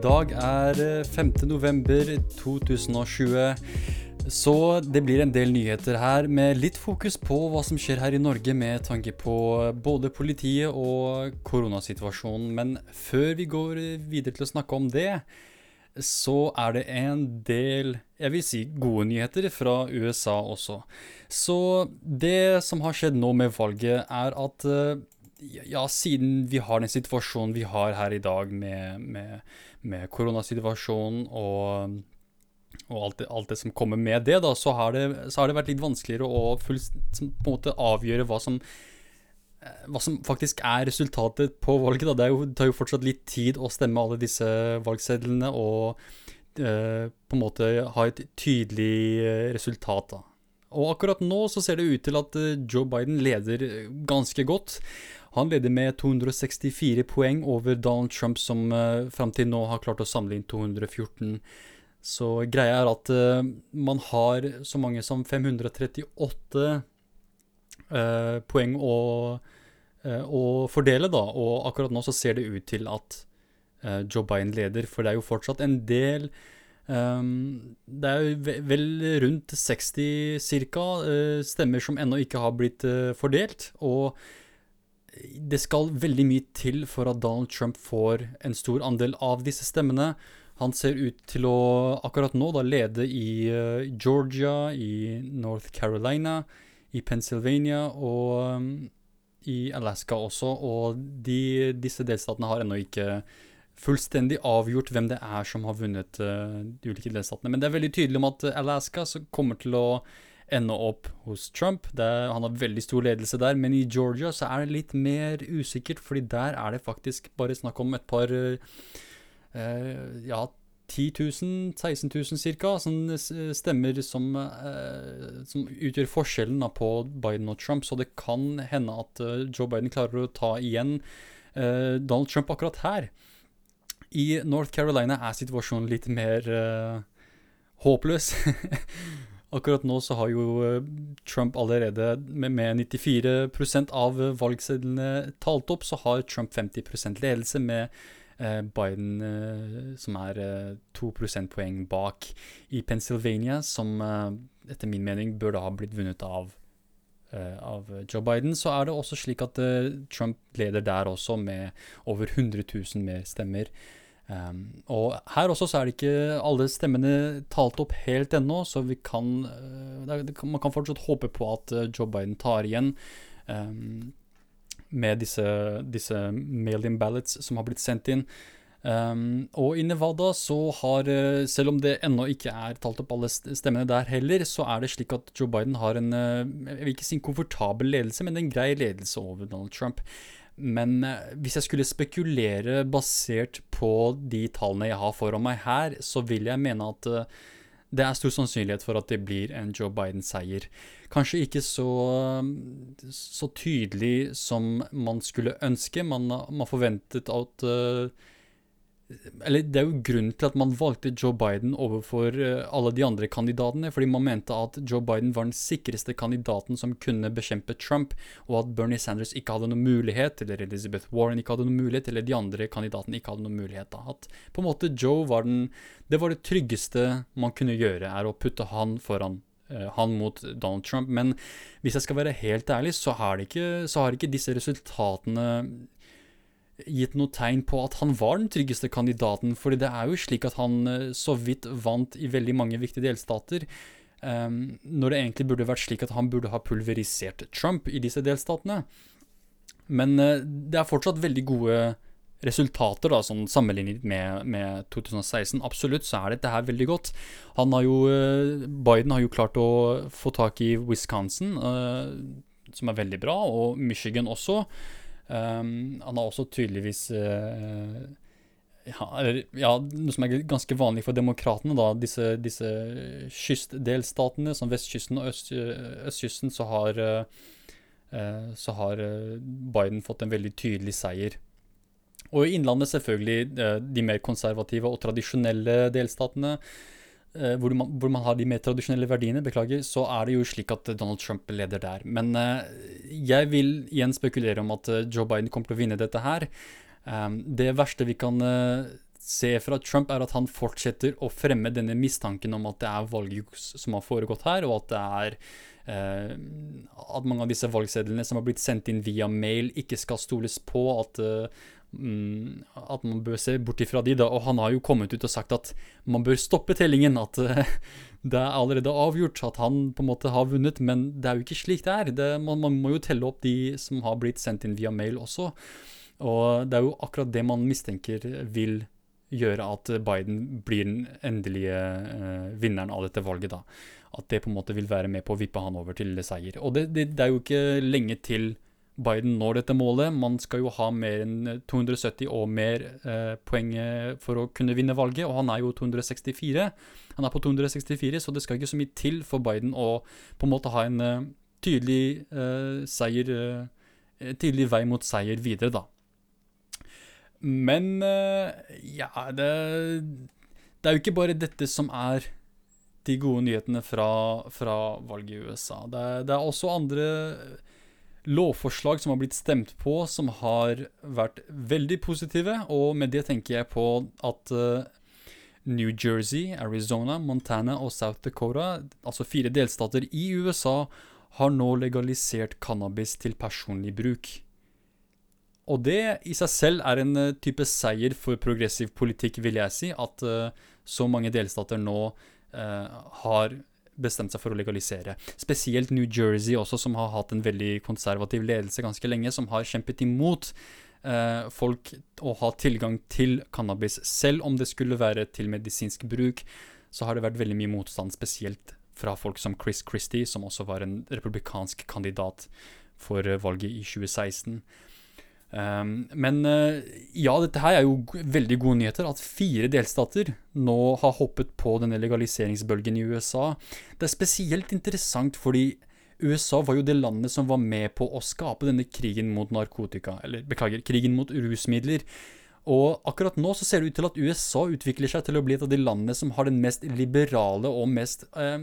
dag er eh, 5. november 2020. Så det blir en del nyheter her, med litt fokus på hva som skjer her i Norge med tanke på både politiet og koronasituasjonen. Men før vi går videre til å snakke om det, så er det en del, jeg vil si, gode nyheter fra USA også. Så det som har skjedd nå med valget, er at eh, ja, siden vi har den situasjonen vi har her i dag med, med, med koronasituasjonen og, og alt, det, alt, det, som kommer med det, da, så har det, så har det vært litt vanskeligere å full, på en måte avgjøre hva som, eh, hva som faktisk er resultatet på valget. Da. Det, jo, det tar jo fortsatt litt tid å stemme alle disse valgsedlene og eh, på en måte ha et tydelig eh, resultat. da. Og akkurat nå så ser det ut til at Joe Biden leder ganske godt. Han leder med 264 poeng over Donald Trump, som uh, fram til nå har klart å samle inn 214. Så greia er at uh, man har så mange som 538 uh, poeng å, uh, å, fordele, da. Og akkurat nå så ser det ut til at Joe Biden leder, for det er jo fortsatt en del um, Det er jo vel rundt 60 ca. stemmer som ennå ikke har blitt fordelt. og det skal veldig mye til for at Donald Trump får en stor andel av disse stemmene. Han ser ut til å akkurat nå da lede i uh, Georgia, i North Carolina, i Pennsylvania og um, i Alaska også. Og de, disse delstatene har ennå ikke fullstendig avgjort hvem det er som har vunnet uh, de ulike delstatene. Men det er veldig tydelig om at Alaska kommer til å ende opp hos Trump. Er, han har veldig stor ledelse der, men i Georgia så er det litt mer usikkert, fordi der er det faktisk bare snakk om et par uh, ja, 10 000, 16 000 ca. Sånne stemmer som, uh, som utgjør forskjellen da, på Biden og Trump. Så det kan hende at uh, Joe Biden klarer å ta igjen Donald Trump akkurat her. I North Carolina er situasjonen litt mer håpløs. Akkurat nå så har jo eh, Trump allerede med, med 94% av valgsedlene talt opp, så har Trump 50 ledelse med eh, Biden eh, som er eh, to prosentpoeng bak. I Pennsylvania, som eh, etter min mening bør da ha blitt vunnet av, eh, av Joe Biden, så er det også slik at Trump leder der også med over 100 000 mer stemmer. Um, og her også så er det ikke alle stemmene talt opp helt ennå, så vi kan, uh, det, man kan fortsatt håpe på at uh, Joe Biden tar igjen um, med disse, disse mail-in ballots som har blitt sendt inn. Um, og i Nevada så har, uh, selv om det ennå ikke er talt opp alle stemmene der heller, så er det slik at Joe Biden har en, jeg vil ikke si en komfortabel ledelse, men en grei ledelse over Donald Trump. Men eh, hvis jeg skulle spekulere basert på de tallene jeg har foran meg her, så vil jeg mene at eh, det er stor sannsynlighet for at det blir en Joe Biden-seier. Kanskje ikke så, så, tydelig som man skulle ønske. Man, man forventet at uh, eller Det er jo grunnen til at man valgte Joe Biden overfor eh, alle de andre kandidatene. Fordi man mente at Joe Biden var den sikreste kandidaten som kunne bekjempe Trump, og at Bernie Sanders ikke hadde noen mulighet, eller Elizabeth Warren ikke hadde noen mulighet, eller de andre kandidatene ikke hadde noen mulighet. At på en måte Joe var den Det var det tryggeste man kunne gjøre, er å putte han foran eh, han mot Donald Trump. Men hvis jeg skal være helt ærlig, så har, ikke, så har ikke disse resultatene gitt noe tegn på at han var den tryggeste kandidaten. fordi det er jo slik at han eh, så vidt vant i veldig mange viktige delstater. Um, når det egentlig burde vært slik at han burde ha pulverisert Trump i disse delstatene. Men uh, det er fortsatt veldig gode resultater, da, sånn sammenlignet med, med, 2016. Absolutt så er dette her veldig godt. Han har jo, uh, Biden har jo klart å få tak i Wisconsin, uh, som er veldig bra, og Michigan også. Um, han har også tydeligvis uh, ja, ja, noe som er ganske vanlig for demokratene, da, disse, disse kystdelstatene, som vestkysten og øst, østkysten, så har, uh, så har Biden fått en veldig tydelig seier. Og i Innlandet selvfølgelig de mer konservative og tradisjonelle delstatene. Eh, hvor man, hvor, man, har de mer tradisjonelle verdiene, beklager, så er det jo slik at Donald Trump leder der. Men uh, jeg vil igjen spekulere om at eh, Joe Biden kommer til å vinne dette her. Um, det verste vi kan se fra Trump, er at han fortsetter å fremme denne mistanken om at det er valgjuks som har foregått her, og at det er At mange av disse valgsedlene som har blitt sendt inn via mail, ikke skal stoles på. At, at man bør se bort ifra de, da. Og han har jo kommet ut og sagt at man bør stoppe tellingen. At det er allerede avgjort at han på en måte har vunnet, men det er jo ikke slik det er. Det, man, man må jo telle opp de som har blitt sendt inn via mail også. Og det er jo akkurat det man mistenker vil gjøre at Biden blir den endelige eh, vinneren av dette valget. da. At det på en måte vil være med på å vippe han over til seier. Og det, det, det er jo ikke lenge til Biden når dette målet. Man skal jo ha mer enn 270 og mer eh, poeng for å kunne vinne valget, og han er jo 264. Han er på 264, så det skal ikke så mye til for Biden å på en måte ha en uh, tydelig seier Tydelig vei mot seier videre, da. Men uh, ja, det, det er jo ikke bare dette som er de gode nyhetene fra, fra valget i USA. Det, det, er også andre lovforslag som har blitt stemt på, som har vært veldig positive. Og med det tenker jeg på at uh, New Jersey, Arizona, Montana og South Dakota, altså fire delstater i USA, har nå legalisert cannabis til personlig bruk. Og det i seg selv er en uh, type seier for progressiv politikk, vil jeg si. At uh, så mange delstater nå har bestemt seg for å legalisere. Spesielt New Jersey også, som har hatt en veldig konservativ ledelse ganske lenge, som har kjempet imot folk å ha tilgang til cannabis. Selv om det skulle være til medisinsk bruk, så har det vært veldig mye motstand, spesielt fra folk som Chris Christie, som også var en republikansk kandidat for valget i 2016. Um, men uh, ja, dette her er jo veldig gode nyheter. At fire delstater nå har hoppet på denne legaliseringsbølgen i USA. Det er spesielt interessant fordi USA var jo det landet som var med på å skape denne krigen mot narkotika. Eller beklager, krigen mot rusmidler. Og akkurat nå så ser det ut til at USA utvikler seg til å bli et av de landene som har den mest liberale og mest eh,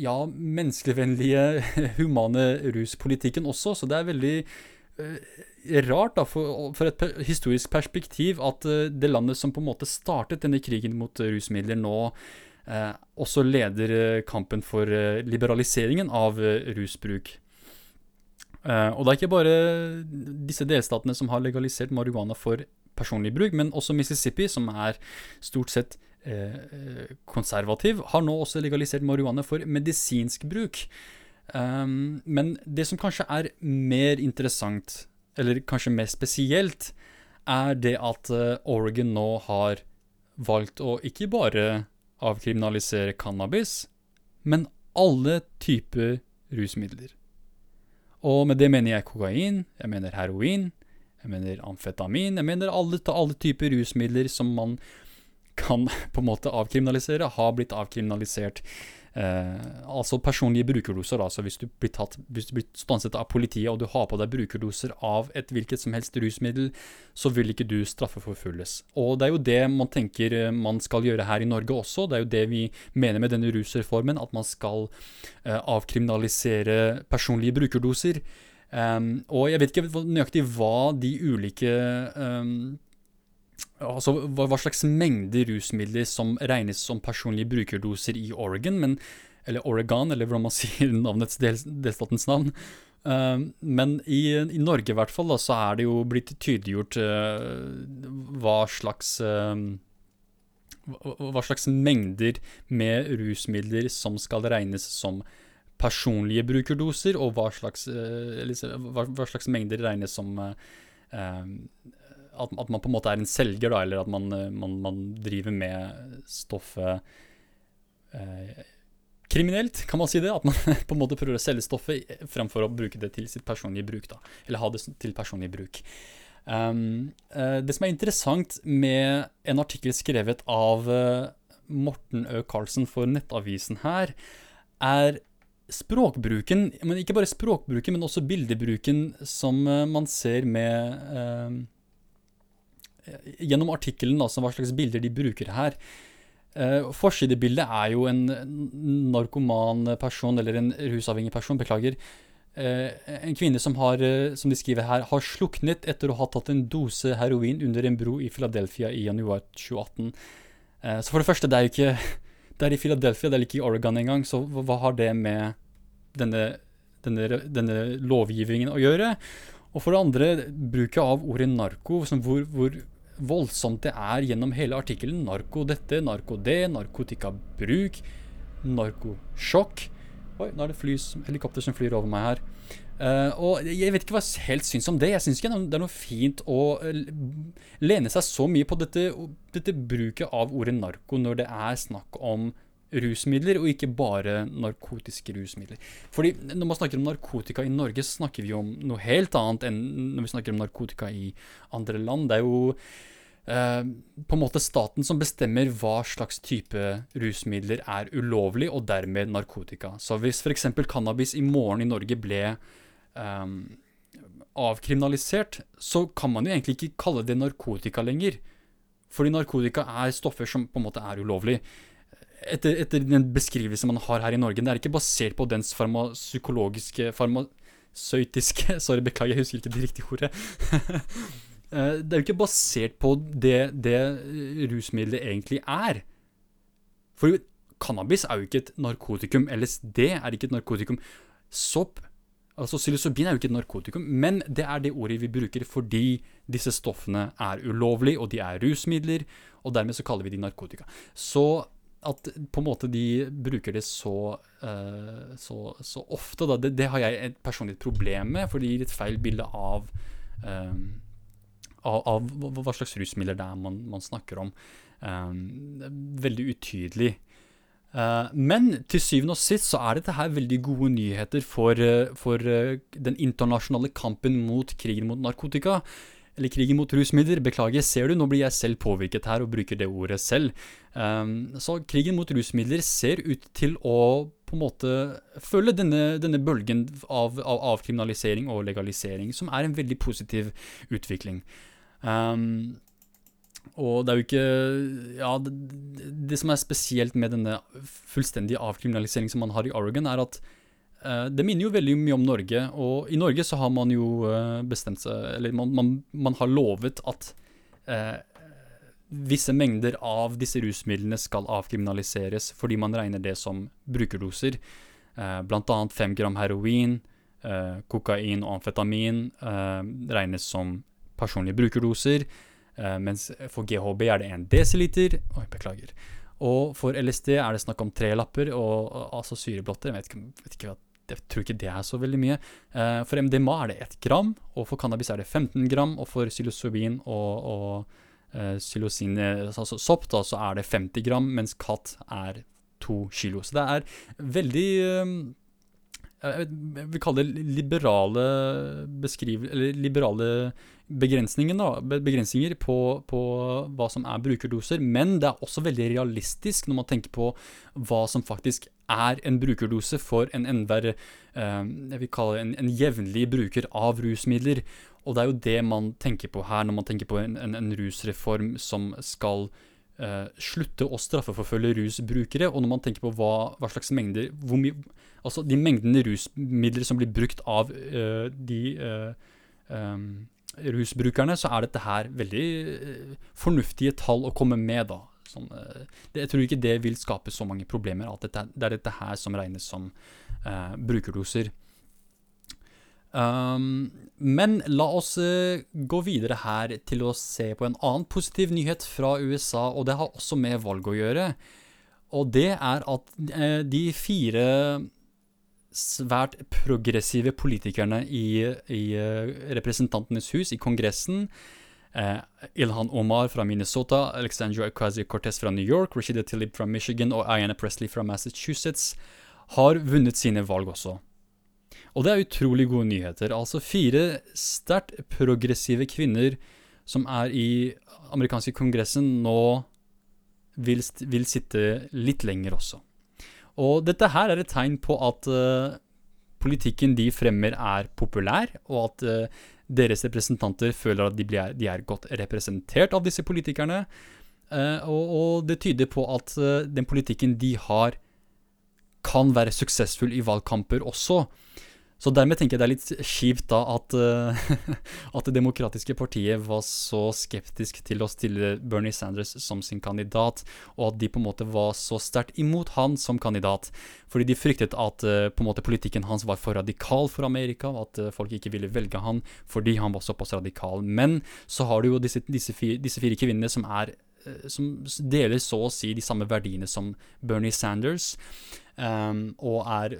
ja, menneskevennlige, humane ruspolitikken også. Så det er veldig rart, da, for, for et historisk perspektiv, at uh, det landet som på en måte startet denne krigen mot uh, rusmidler, nå eh, også leder kampen for liberaliseringen av rusbruk. og det er ikke bare disse delstatene som har legalisert marihuana for personlig bruk, men også Mississippi, som er stort sett konservativ, har nå også legalisert marihuana for medisinsk bruk. Um, men det som kanskje er mer interessant eller kanskje mer spesielt, er det at eh, Oregon nå har valgt å ikke bare avkriminalisere cannabis, men alle typer rusmidler. Og med det mener jeg kokain, jeg mener heroin, jeg mener amfetamin, jeg mener alle, alle typer rusmidler som man kan på en måte avkriminalisere, har blitt avkriminalisert altså personlige brukerdoser. Altså hvis du blir tatt, hvis du blir stanset av politiet og du har på deg brukerdoser av et hvilket som helst rusmiddel, så vil ikke du straffeforfølges. Og det er jo det man tenker eh, man skal gjøre her i Norge også. Det er jo det vi mener med denne rusreformen, at man skal eh, avkriminalisere personlige brukerdoser. Um, og jeg vet ikke nøyaktig hva de ulike um, altså hva, slags mengde rusmidler som regnes som personlige brukerdoser i Oregon, men, eller Oregon, eller hvordan man sier navnets del, delstatens navn. Uh, men i, i, Norge i hvert fall da, så er det jo blitt tydeliggjort uh, hva slags uh, hva slags mengder med rusmidler som skal regnes som personlige brukerdoser, og hva slags, hva slags mengder regnes som at, at, man på en måte er en selger, da, eller at man, eh, man, man driver med stoffet eh, kriminelt, kan man si det? At man på en måte prøver å selge stoffet fremfor å bruke det til sitt personlige bruk. da, Eller ha det til personlig bruk. Um, uh, det som er interessant med en artikkel skrevet av uh, Morten Ø. Karlsen for Nettavisen her, er språkbruken, men ikke bare språkbruken, men også bildebruken som man ser med gjennom artikkelen, altså hva slags bilder de bruker her. Uh, Forsidebildet er jo en narkoman person, eller en rusavhengig person, beklager, Uh, en kvinne som har, uh, som de skriver her, har sluknet etter å ha tatt en dose heroin under en bro i Philadelphia i januar 2018. Uh, så for det første, det er jo ikke Det er i Philadelphia, det er ikke i Oregon engang, så hva, hva har det med denne, denne, denne lovgivningen å gjøre? Og for det andre, bruket av ordet narko, som hvor, hvor voldsomt det er gjennom hele artikkelen. Narko dette, narko det, narkotikabruk, narkosjokk. Oi, nå er det fly, helikopter som flyr over meg her. Uh, og jeg vet ikke hva jeg helt syns om det. Jeg syns ikke det er noe fint å uh, lene seg så mye på dette, dette, bruket av ordet narko når det er snakk om rusmidler, og ikke bare narkotiske rusmidler. Fordi når man snakker om narkotika i Norge, så snakker vi om noe helt annet enn når vi snakker om narkotika i andre land. Det er jo eh, på en måte staten som bestemmer hva slags type rusmidler er ulovlig, og dermed narkotika. Så hvis f.eks. cannabis i morgen i Norge ble um, avkriminalisert, så kan man jo egentlig ikke kalle det narkotika lenger. Fordi narkotika er stoffer som på en måte er ulovlig. Etter, etter den beskrivelsen man har her i Norge, det er ikke basert på dens farmasykologiske Farmasøytiske Sorry, beklager, jeg husker ikke det riktige ordet. Eh, det er jo ikke basert på det, det rusmiddelet egentlig er. For cannabis er jo ikke et narkotikum. LSD er ikke et narkotikum. Sopp Altså Psilocybin er jo ikke et narkotikum, men det er det ordet vi bruker fordi disse stoffene er ulovlige, og de er rusmidler, og dermed så kaller vi de narkotika. Så at på en måte de bruker det så, uh, så, så ofte, da, det, det, har jeg et personlig problem med, for det gir et feil bilde av, um, av, av hva slags rusmidler det er man, man snakker om. Um, veldig utydelig. Men til syvende og sist så er dette her veldig gode nyheter for, for den internasjonale kampen mot krigen mot narkotika. Eller krigen mot rusmidler. Beklager, ser du, nå blir jeg selv påvirket her og bruker det ordet selv. Um, så krigen mot rusmidler ser ut til å på en måte følge denne, denne bølgen av, av, avkriminalisering og legalisering, som er en veldig positiv utvikling. Um, og det er jo ikke Ja, det, det, som er spesielt med denne fullstendige avkriminaliseringen som man har i Oregon, er at det minner jo veldig mye om Norge. Og i Norge så har man jo uh, bestemt seg Eller man, man, man har lovet at eh, visse mengder av disse rusmidlene skal avkriminaliseres fordi man regner det som brukerdoser. blant annet fem gram heroin, kokain og amfetamin regnes som personlige brukerdoser. Mens for GHB er det 1 desiliter. Oi, beklager. Og for LSD er det snakk om tre lapper, og, og altså syreblotter Jeg vet ikke, vet ikke, jeg tror ikke det er så veldig mye. Eh, for MDMA er det 1 gram, og for cannabis er det 15 gram. Og for psilocybin og, og eh, psilocin, altså sopp, da, så er det 50 gram, mens katt er 2 kilo. Så det er veldig um, jeg vil kalle det liberale liberale begrensninger, da, begrensninger på, på, hva som er brukerdoser. Men det er også veldig realistisk når man tenker på hva som faktisk er en brukerdose for en enhver eh, Jeg vil kalle det en, en, jevnlig bruker av rusmidler. Og det er jo det man tenker på her, når man tenker på en, en, en rusreform som skal uh, slutte å straffeforfølge rusbrukere. Og når man tenker på hva, hva slags mengder hvor mye, Altså de mengdene rusmidler som blir brukt av uh, de uh, um, rusbrukerne, så er dette her veldig fornuftige tall å komme med, da. Sånn, det, jeg tror ikke det vil skape så mange problemer at dette, det er dette her som regnes som brukerdoser. Um, men la oss uh, gå videre her til å se på en annen positiv nyhet fra USA, og det har også med valg å gjøre. Og det er at uh, de fire svært progressive politikerne i, i uh, Representantenes hus, i Kongressen, Ilhan Omar fra Minnesota, Alexandra Ocasio-Cortez fra New York, Rashida Tlaib fra Michigan og Ayanna Presley fra Massachusetts, har vunnet sine valg også. Og det er utrolig gode nyheter. Altså fire sterkt progressive kvinner som er i amerikanske kongressen, nå vil, vil, sitte litt lenger også. Og dette her er et tegn på at uh, politikken de fremmer er populær, og at uh, deres representanter føler at de, blir, de, er godt representert av disse politikerne. Uh, og, og, det tyder på at den politikken de har, kan være suksessfull i valgkamper også. Så dermed tenker jeg det er litt kjipt da at, uh, at Det demokratiske partiet var så skeptisk til å stille Bernie Sanders som sin kandidat, og at de på en måte var så sterkt imot han som kandidat. Fordi de fryktet at uh, på en måte politikken hans var for radikal for Amerika, at uh, folk ikke ville velge han fordi han var såpass radikal. Men så har du jo disse, disse, fire, disse fire kvinnene som er som deler så å si de samme verdiene som Bernie Sanders. Um, og er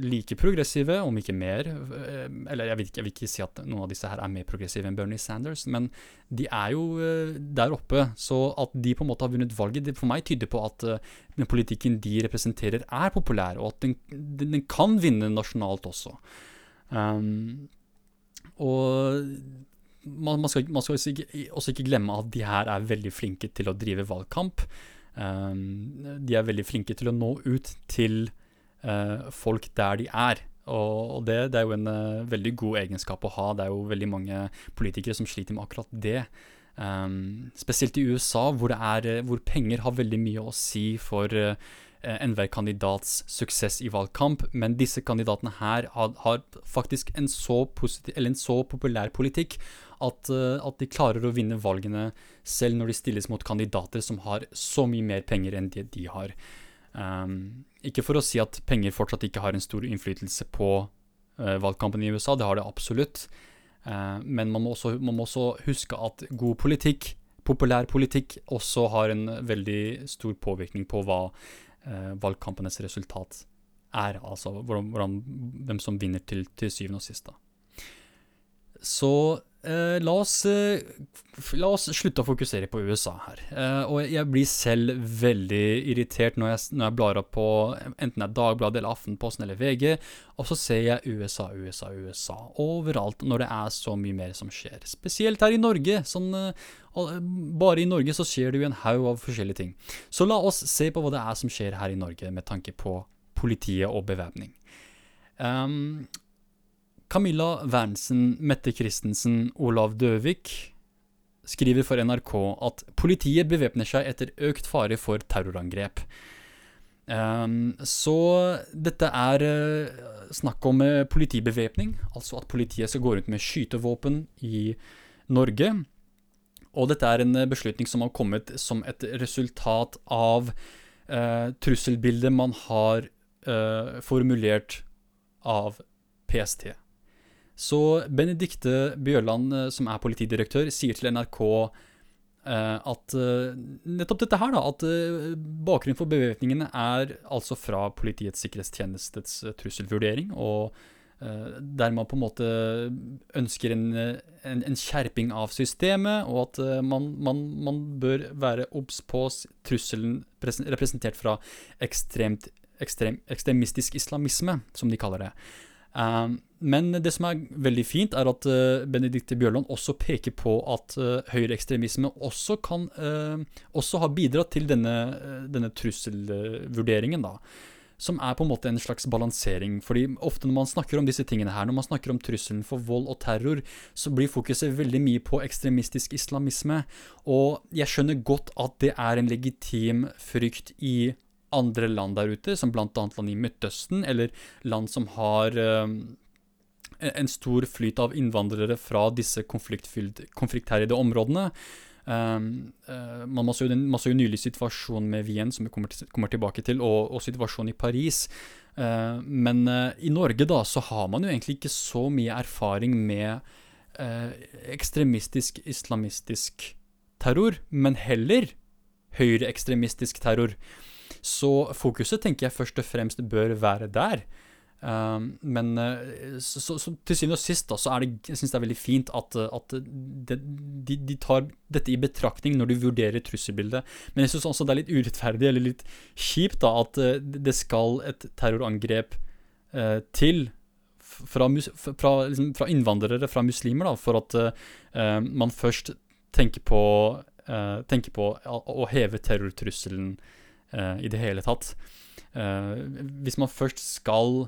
like progressive, om ikke mer. Ehm, eller jeg vil, ikke, jeg vil, ikke, si at noen av disse her er mer progressive enn Bernie Sanders, men de er jo uh, der oppe. Så at de på en måte har vunnet valget, det for meg tyder på at uh, den politikken de representerer, er populær, og at den, den, kan vinne nasjonalt også. Um, og man, man, skal, man skal også ikke glemme at de her er veldig flinke til å drive valgkamp. Um, de er veldig flinke til å nå ut til uh, folk der de er. Og, det, det, er jo en uh, veldig god egenskap å ha. Det er jo veldig mange politikere som sliter med akkurat det. Um, spesielt i USA, hvor, er, hvor, penger har veldig mye å si for uh, enhver kandidats suksess i valgkamp. Men disse kandidatene her har, har faktisk en så, en så populær politikk at, uh, at, de klarer å vinne valgene selv når de stilles mot kandidater som har så mye mer penger enn det de har. Um, ikke for å si at penger fortsatt ikke har en stor innflytelse på uh, valgkampen i USA, det har det absolutt. Uh, men man må, også, man må, også, huske at god politikk, populær politikk, også har en veldig stor påvirkning på hva valgkampenes resultat er. Altså hvordan, hvordan, hvem som vinner til, til syvende og sist. Da. Så eh, la, oss, uh, la, oss, slutte å fokusere på USA her. Eh, og jeg blir selv veldig irritert når jeg, når jeg blar opp på enten det er Dagbladet eller Aftenposten eller VG, og så ser jeg USA, USA, USA overalt når det er så mye mer som skjer. Spesielt her i Norge. Sånn, bare i Norge så skjer det jo en haug av forskjellige ting. Så la oss se på hva det er som skjer her i Norge med tanke på politiet og bevæpning. Um, Camilla Wernsen, Mette Christensen, Olav Døvik skriver for NRK at politiet bevæpner seg etter økt fare for terrorangrep. Um, så dette er uh, snakk om uh, politibevæpning, altså at politiet skal gå rundt med skytevåpen i Norge. Og dette er en beslutning som har kommet som et resultat av uh, trusselbildet man har formulert av PST. Så Benedicte Bjørland, eh, som er politidirektør, sier til NRK uh, at uh, nettopp dette her, da, at bakgrunnen for bevæpningene er altså fra Politiets sikkerhetstjenestes trusselvurdering, og der man på en måte ønsker en, en, en skjerping av systemet, og at man, man, man, bør være obs på trusselen representert fra ekstremt, ekstrem, ekstremistisk islamisme, som de kaller det. Um, men det som er veldig fint, er at uh, Benedicte Bjørland også peker på at uh, høyreekstremisme også kan uh, også har bidratt til denne, denne trusselvurderingen, da. Som er på en måte en slags balansering. fordi ofte når man snakker om disse tingene her, når man snakker om trusselen for vold og terror, så blir fokuset veldig mye på ekstremistisk islamisme. Og jeg skjønner godt at det er en legitim frykt i andre land der ute, som bl.a. land i Midtøsten, eller land som har um, en stor flyt av innvandrere fra disse konfliktherjede områdene. Um, uh, man så den, man så jo nylig situasjonen med Wien, som vi kommer, til, kommer tilbake til, og, og, situasjonen i Paris. Uh, men uh, i Norge da, så har man jo egentlig ikke så mye erfaring med ekstremistisk islamistisk terror, men heller høyreekstremistisk terror. Så fokuset tenker jeg først og fremst bør være der. Um, men uh, så, så, så, til syvende og sist da, så er det, jeg synes det er veldig fint at, at de, de, de, tar dette i betraktning når de vurderer trusselbildet. Men jeg syns også det er litt urettferdig eller litt kjipt da, at uh, det skal et terrorangrep uh, til fra, fra, liksom, fra, innvandrere, fra muslimer, da, for at man først tenker på, tenker på å, å heve terrortrusselen i det hele tatt. Uh, hvis man først skal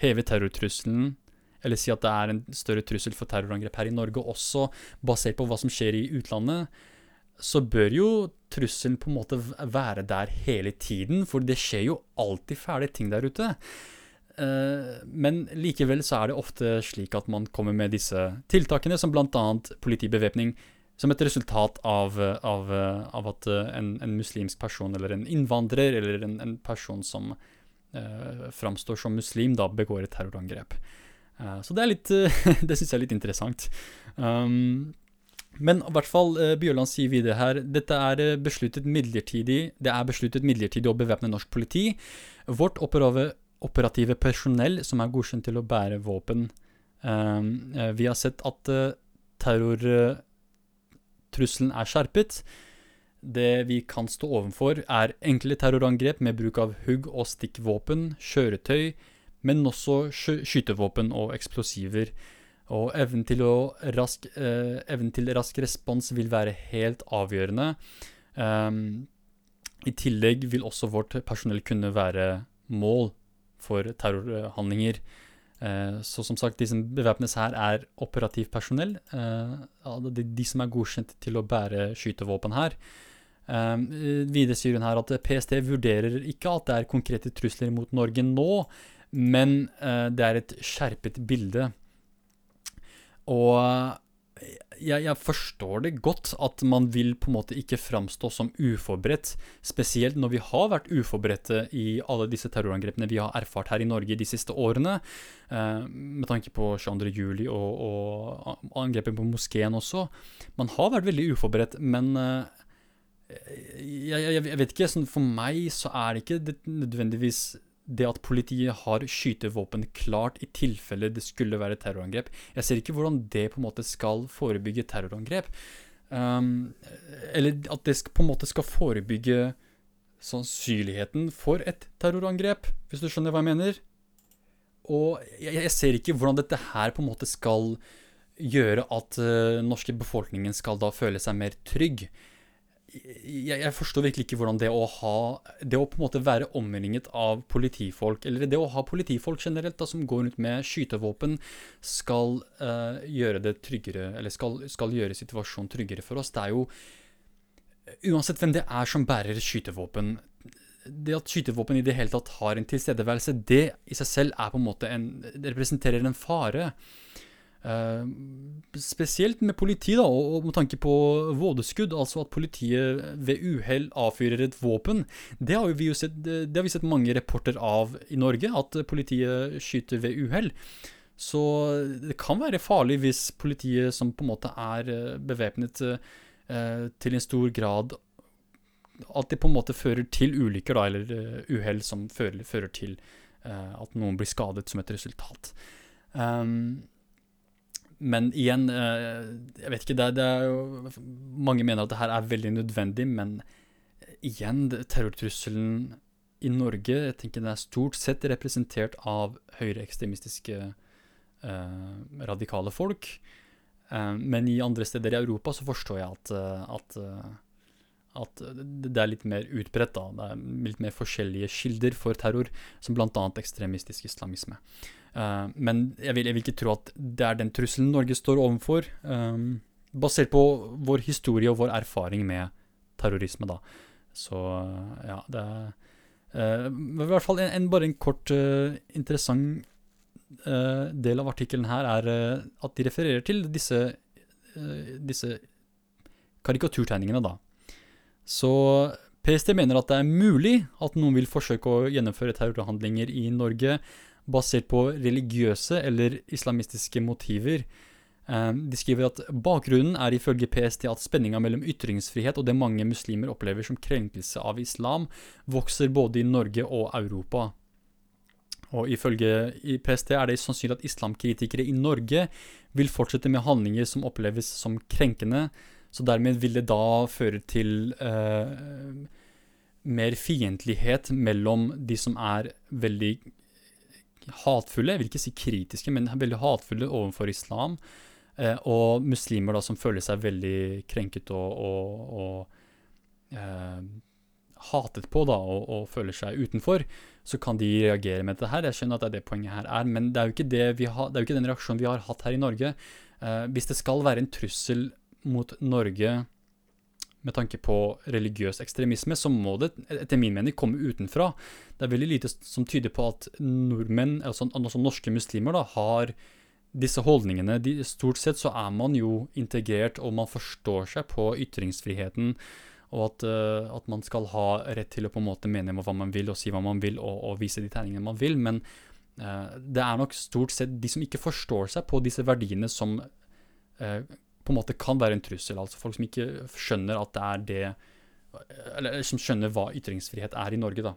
heve terrortrusselen, eller si at det er en større trussel for terrorangrep her i Norge også, basert på hva som skjer i utlandet, så bør jo trusselen på en måte være der hele tiden, for det skjer jo alltid fæle ting der ute. eh, men likevel så er det ofte slik at man kommer med disse tiltakene, som bl.a. politibevæpning, som et resultat av, av, av at en, en, muslimsk person, eller en innvandrer, eller en, en person som eh, framstår som muslim, da begår et terrorangrep. Eh, så det er litt Det syns jeg er litt interessant. Um, men i hvert fall, uh, Bjørland sier videre her dette er eh, besluttet midlertidig Det er besluttet midlertidig å bevæpne norsk politi. Vårt operative, personell som er godkjent til å bære våpen um, Vi har sett at uh, terrortrusselen er skjerpet. Det vi kan stå overfor, er enkle terrorangrep med bruk av hugg- og stikkvåpen, kjøretøy, men også skytevåpen og eksplosiver. Og evnen til, rask, eh, evnen til rask respons vil være helt avgjørende. Um, I tillegg vil også vårt personell kunne være mål for terrorhandlinger. Uh, så som sagt, de som bevæpnes her, er operativt personell. Uh, de, de, som er godkjent til å bære skytevåpen her. Um, videre sier hun her at PST vurderer ikke at det er konkrete trusler mot Norge nå, men det er et skjerpet bilde. Og jeg, jeg, forstår det godt at man vil på en måte ikke framstå som uforberedt, spesielt når vi har vært uforberedte i alle disse terrorangrepene vi har erfart her i Norge de siste årene, eh, med tanke på 22. juli og, og angrepet på moskeen også. Man har vært veldig uforberedt, men eh, jeg, jeg, jeg, vet ikke, sånn for meg så er det ikke nødvendigvis det at politiet har skytevåpen klart i tilfelle det skulle være terrorangrep. Jeg ser ikke hvordan det på en måte skal forebygge terrorangrep. Um, eller at det på en måte skal forebygge sannsynligheten for et terrorangrep, hvis du skjønner hva jeg mener. Og jeg, jeg ser ikke hvordan dette her på en måte skal gjøre at uh, norske befolkningen skal da føle seg mer trygg jeg, jeg, forstår virkelig ikke hvordan det å ha Det å på en måte være omringet av politifolk, eller det å ha politifolk generelt da, som går rundt med skytevåpen, skal uh, gjøre det tryggere, eller skal, skal, gjøre situasjonen tryggere for oss. Det er jo Uansett hvem det er som bærer skytevåpen Det at skytevåpen i det hele tatt har en tilstedeværelse, det i seg selv er på en måte en, representerer en fare. Uh, spesielt med politi, da, og, med tanke på vådeskudd, altså at politiet ved uhell avfyrer et våpen. Det har, vi jo sett, det har vi sett mange rapporter av i Norge, at politiet skyter ved uhell. Så det kan være farlig hvis politiet som på en måte er eh, bevæpnet uh, til en stor grad At det på en måte fører til ulykker, da, eller uh, uhell som fører, fører til at noen blir skadet som et resultat. Um, men igjen, eh, jeg vet ikke det, det, er jo Mange mener at det her er veldig nødvendig, men igjen, terrortrusselen i Norge jeg tenker den er stort sett representert av høyreekstremistiske eh, radikale folk. Eh, men i andre steder i Europa så forstår jeg at, eh, at, eh, at det er litt mer utbredt. da, Det er litt mer forskjellige kilder for terror, som bl.a. ekstremistisk islamisme. Uh, men jeg vil, jeg vil, ikke tro at det er den trusselen Norge står overfor, um, basert på vår historie og vår erfaring med terrorisme, da. Så ja, det er uh, I hvert fall en, en, bare en kort, interessant del av artikkelen her er at de refererer til disse, disse karikaturtegningene, da. Så PST mener at det er mulig at noen vil forsøke å gjennomføre terrorhandlinger i Norge basert på religiøse eller islamistiske motiver. Ehm, de skriver at bakgrunnen er ifølge PST at spenninga mellom ytringsfrihet og det mange muslimer opplever som krenkelse av islam, vokser både i Norge og Europa. Og ifølge PST er det sannsynlig at islamkritikere i Norge vil fortsette med handlinger som oppleves som krenkende, så dermed vil det da føre til eh, mer fiendtlighet mellom de som er veldig hatfulle, jeg vil ikke si kritiske, men veldig hatfulle overfor islam. Eh, og muslimer da som føler seg veldig krenket og, og, og eh, hatet på da, og, og, føler seg utenfor, så kan de reagere med dette her. Jeg skjønner at det er det poenget her er, men det er jo ikke, det har, det er jo ikke den reaksjonen vi har hatt her i Norge. Eh, hvis det skal være en trussel mot Norge med tanke på religiøs ekstremisme, så må det etter min mening komme utenfra. Det er veldig lite som tyder på at nordmenn, altså, altså norske muslimer, da, har disse holdningene. De, stort sett så er man jo integrert, og man forstår seg på ytringsfriheten. Og at, uh, at man skal ha rett til å på en måte mene hva man vil, og si hva man vil, og, og vise de tegningene man vil. Men uh, det er nok stort sett de som ikke forstår seg på disse verdiene, som uh, på en måte kan være en trussel. Altså folk som ikke skjønner at det er det Eller som skjønner hva ytringsfrihet er i Norge, da.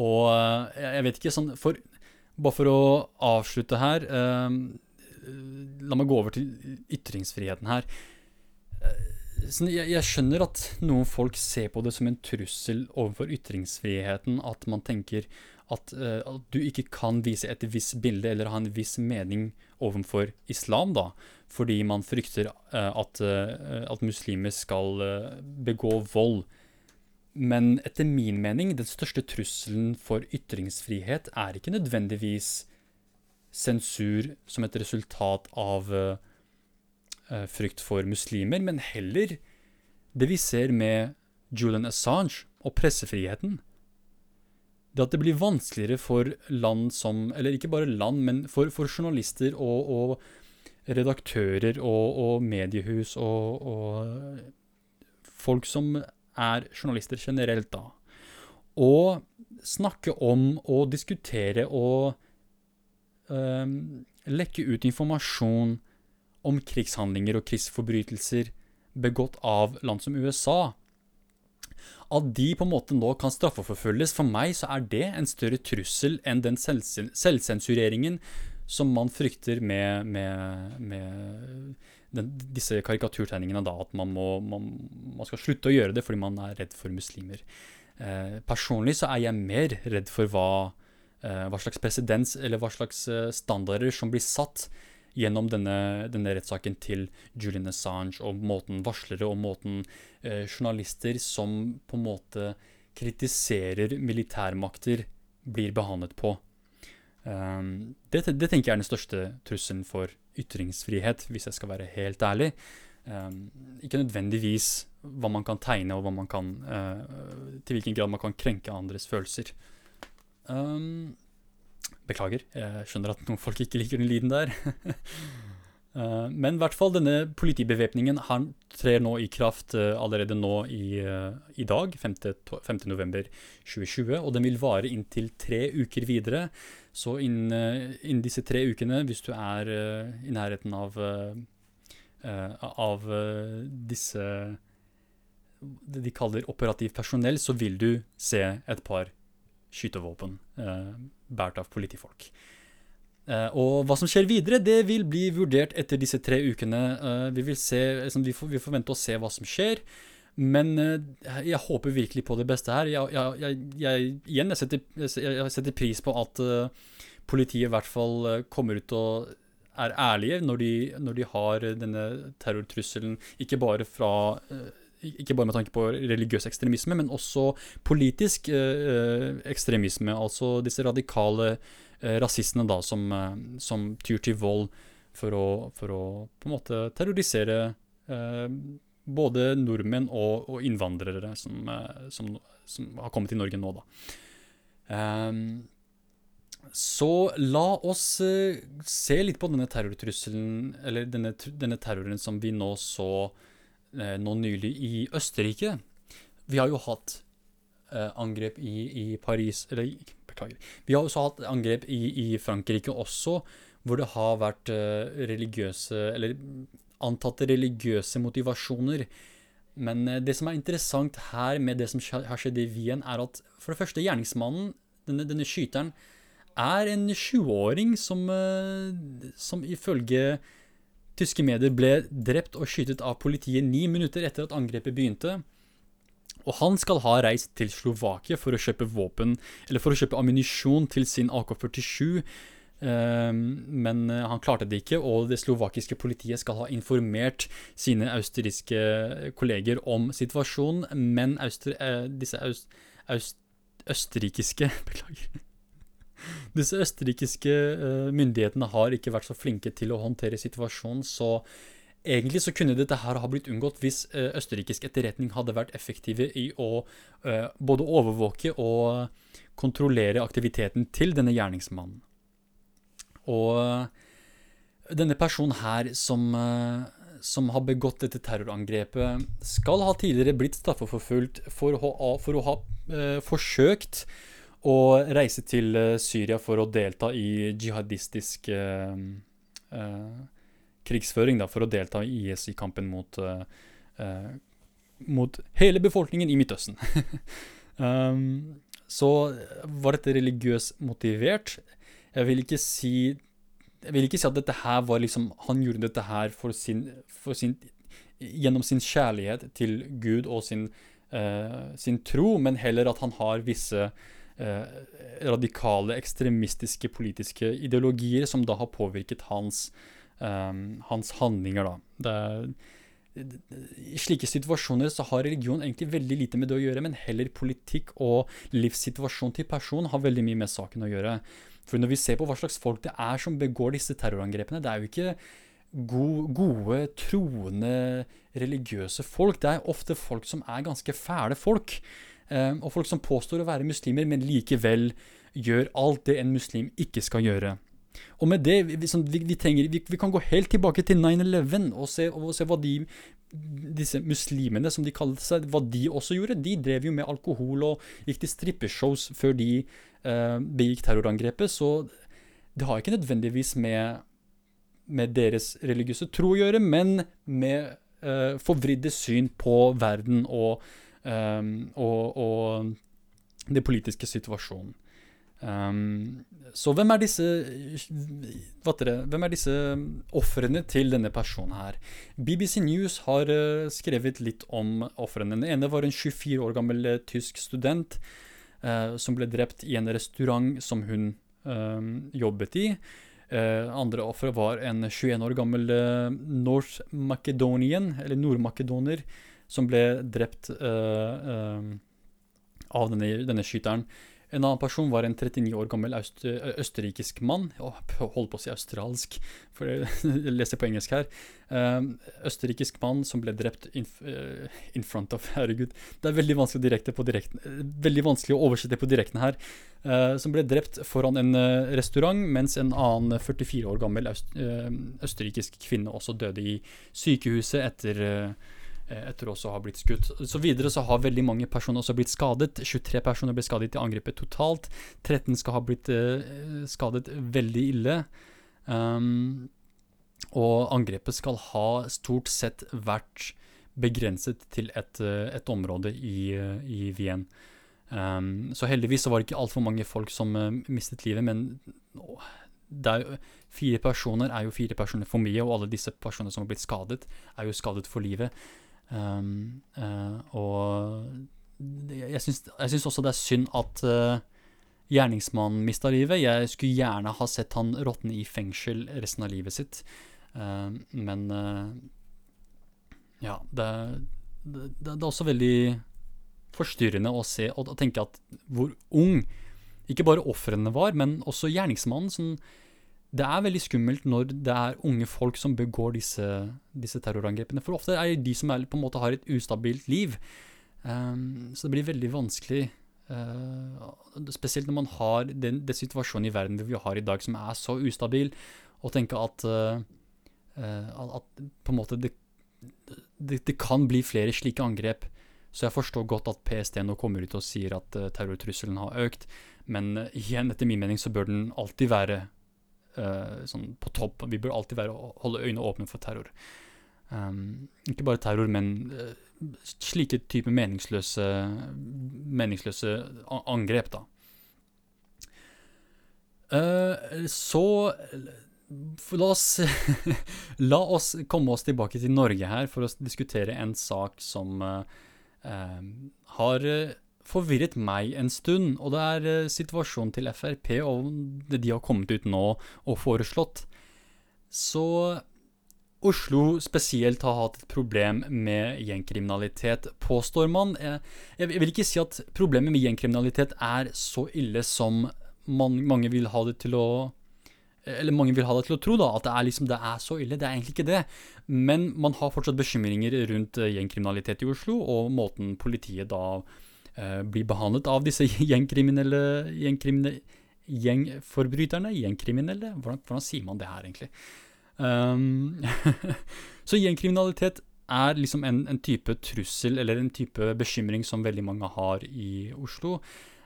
Og jeg vet ikke sånn For bare for å avslutte her eh, La meg gå over til ytringsfriheten her. Sånn, jeg, jeg, skjønner at noen folk ser på det som en trussel overfor ytringsfriheten. At man tenker at, uh, at, du ikke kan vise et visst bilde eller ha en viss mening overfor islam, da. Fordi man frykter uh, at, uh, at, muslimer skal begå vold. Men etter min mening, den største trusselen for ytringsfrihet er ikke nødvendigvis sensur som et resultat av frykt for muslimer, men heller det vi ser med Julian Assange og pressefriheten. Det at det blir vanskeligere for land som Eller ikke bare land, men for, for journalister og, og, redaktører og, og mediehus og, og folk som er journalister generelt, da. Å snakke om og diskutere og um, lekke ut informasjon om krigshandlinger og krigsforbrytelser begått av land som USA. At de på en måte nå kan straffeforfølges, for meg så er det en større trussel enn den selvsensureringen som man frykter med, med, med den, disse karikaturtegningene, da, at man, må, man, man, skal slutte å gjøre det fordi man er redd for muslimer. Eh, personlig så er jeg mer redd for hva, eh, hva slags presedens eller hva slags eh, standarder som blir satt gjennom denne, denne rettssaken til Julian Assange, og måten varslere og måten eh, journalister som på en måte kritiserer militærmakter, blir behandlet på. Um, det, det, tenker jeg er den største trusselen for ytringsfrihet, hvis jeg skal være helt ærlig. Um, ikke nødvendigvis hva man kan tegne, og kan, uh, til hvilken grad man kan krenke andres følelser. Um, beklager, jeg skjønner at noen folk ikke liker den lyden der. uh, men i hvert fall denne politibevæpningen trer nå i kraft uh, allerede nå i, i dag, 5.11.2020, og den vil vare inntil tre uker videre. Så innen, eh, innen disse tre ukene, hvis du er i nærheten av, av disse det de kaller operativt personell, så vil du se et par skytevåpen båret av politifolk. og hva som skjer videre, det vil bli vurdert etter disse tre ukene. vi, vil se, liksom, vi, forventer å se hva som skjer. Men jeg håper virkelig på det beste her. Jeg, jeg, jeg, jeg igjen, setter, jeg setter, pris på at politiet i hvert fall kommer ut og er ærlige når de, når de har denne terrortrusselen, ikke bare fra ikke bare med tanke på religiøs ekstremisme, men også politisk ekstremisme. Altså disse radikale rasistene da, som, som, tyr til vold for å, for å på en måte terrorisere både nordmenn og, og innvandrere som, eh, som, som, har kommet til Norge nå, da. Um, så la oss se litt på denne terrortrusselen, eller denne, denne terroren som vi nå så nå nylig i Østerrike. Vi har jo hatt uh, angrep i, i, Paris Eller beklager. Vi har også hatt angrep i, i Frankrike også, hvor det har vært religiøse Eller antatte religiøse motivasjoner. Men eh, det som er interessant her med det som har skjedd i Wien, er at for det første, gjerningsmannen, denne, denne skyteren, er en 20-åring som, eh, som ifølge tyske medier ble drept og skytet av politiet ni minutter etter at angrepet begynte. Og han skal ha reist til Slovakia for å kjøpe våpen, eller for å kjøpe ammunisjon til sin AK-47 Ehm, men eh, han klarte det ikke, og det slovakiske politiet skal ha informert sine austriske kolleger om situasjonen, men Austri eh, disse aust aust østerrikiske Beklager. Disse østerrikiske uh, myndighetene har ikke vært så flinke til å håndtere situasjonen, så egentlig så kunne dette her ha blitt unngått hvis uh, østerrikisk etterretning hadde vært effektive i å uh, både overvåke og kontrollere aktiviteten til denne gjerningsmannen. Og denne personen her som, som har begått dette terrorangrepet, skal ha tidligere blitt straffeforfulgt for, for å ha forsøkt å reise til Syria for å delta i jihadistisk uh, krigsføring da, for å delta i IS i kampen mot, uh, uh, mot hele befolkningen i Midtøsten. um, så var dette religiøst motivert. Jeg vil ikke si jeg vil ikke si at dette her var liksom Han gjorde dette her for sin, for sin gjennom sin kjærlighet til Gud og sin, uh, sin, tro, men heller at han har visse uh, radikale, ekstremistiske politiske ideologier som da har påvirket hans um, hans handlinger, da. Det, I slike situasjoner så har religion egentlig veldig lite med det å gjøre, men heller politikk og livssituasjon til personen har veldig mye med saken å gjøre. For når vi ser på hva slags folk det er som begår disse terrorangrepene, det er jo ikke gode, gode troende, religiøse folk. Det er ofte folk som er ganske fæle folk. Um, og folk som påstår å være muslimer, men likevel gjør alt det en muslim ikke skal gjøre. Og med det, vi, vi, vi, trenger, vi kan gå helt tilbake til 9-11 og, og, se hva de disse muslimene, som de kalte seg, hva de også gjorde. De drev jo med alkohol og gikk til strippeshows før de eh, begikk terrorangrepet. Så det har ikke nødvendigvis med, med deres religiøse tro å gjøre, men med eh, forvridde syn på verden og, um, og, og den politiske situasjonen. Um, så hvem er disse dere, Hvem er disse ofrene til denne personen her? BBC News har uh, skrevet litt om ofrene. Den ene var en 24 år gammel uh, tysk student uh, som ble drept i en restaurant som hun jobbet i. andre offeret var en 21 år gammel North Macedonian, eller nordmakedoner, som ble drept av denne, denne skyteren. En annen person var en 39 år gammel østerrikisk mann. Holdt på å si australsk, for jeg leser på engelsk her. Um, østerrikisk mann som ble drept in, in, front of Herregud, det er veldig vanskelig, direkten, veldig vanskelig å oversette på direkten her. Som ble drept foran en restaurant, mens en annen 44 år gammel øst, østerrikisk kvinne også døde i sykehuset etter Eh, etter også å ha blitt skutt. Så videre så har veldig mange personer også blitt skadet. 23 personer ble skadet i angrepet totalt. 13 skal ha blitt uh, skadet veldig ille. Um, og angrepet skal ha stort sett vært begrenset til et, uh, et område i, uh, i Wien. Um, så heldigvis så var det ikke altfor mange folk som mistet livet, men er, fire personer er jo fire personer for mye, og alle disse personene som har blitt skadet, er jo skadet for livet. Um, uh, og jeg syns, også det er synd at uh, gjerningsmannen mista livet. Jeg skulle gjerne ha sett han råtne i fengsel resten av livet sitt. Uh, men uh, ja, det, det, det, er også veldig forstyrrende å se og tenke at hvor ung ikke bare ofrene var, men også gjerningsmannen. Sånn, det er veldig skummelt når det er unge folk som begår disse, disse terrorangrepene. For ofte er det de som er, på en måte har et ustabilt liv. Um, så det blir veldig vanskelig. Uh, spesielt når man har den, den, situasjonen i verden vi har i dag som er så ustabil, å tenke at, uh, uh, at på en måte det, det, det, kan bli flere slike angrep. Så jeg forstår godt at PST nå kommer ut og sier at terrortrusselen har økt. Men igjen, etter min mening så bør den alltid være uh, sånn på topp. Vi bør alltid være, holde øynene åpne for terror. Um, ikke bare terror, men uh, slike typer meningsløse, meningsløse angrep, da. Uh, så la oss, la oss komme oss tilbake til Norge her for å diskutere en sak som har forvirret meg en stund, og det er uh, situasjonen til Frp og det de har kommet ut nå og foreslått. Så Oslo spesielt har hatt et problem med gjengkriminalitet, påstår man. Jeg, jeg, vil ikke si at problemet med gjengkriminalitet er så ille som man, mange vil ha det til å eller mange vil ha deg til å tro da, at det er, liksom, det er så ille. Det er egentlig ikke det. Men man har fortsatt bekymringer rundt uh, gjengkriminalitet i Oslo, og måten politiet da blir behandlet av disse gjengkriminelle, gjengkriminelle Gjengforbryterne? Gjengkriminelle? Hvordan, hvordan, sier man det her, egentlig? Um, så gjengkriminalitet er liksom en, en, type trussel eller en type bekymring som veldig mange har i Oslo.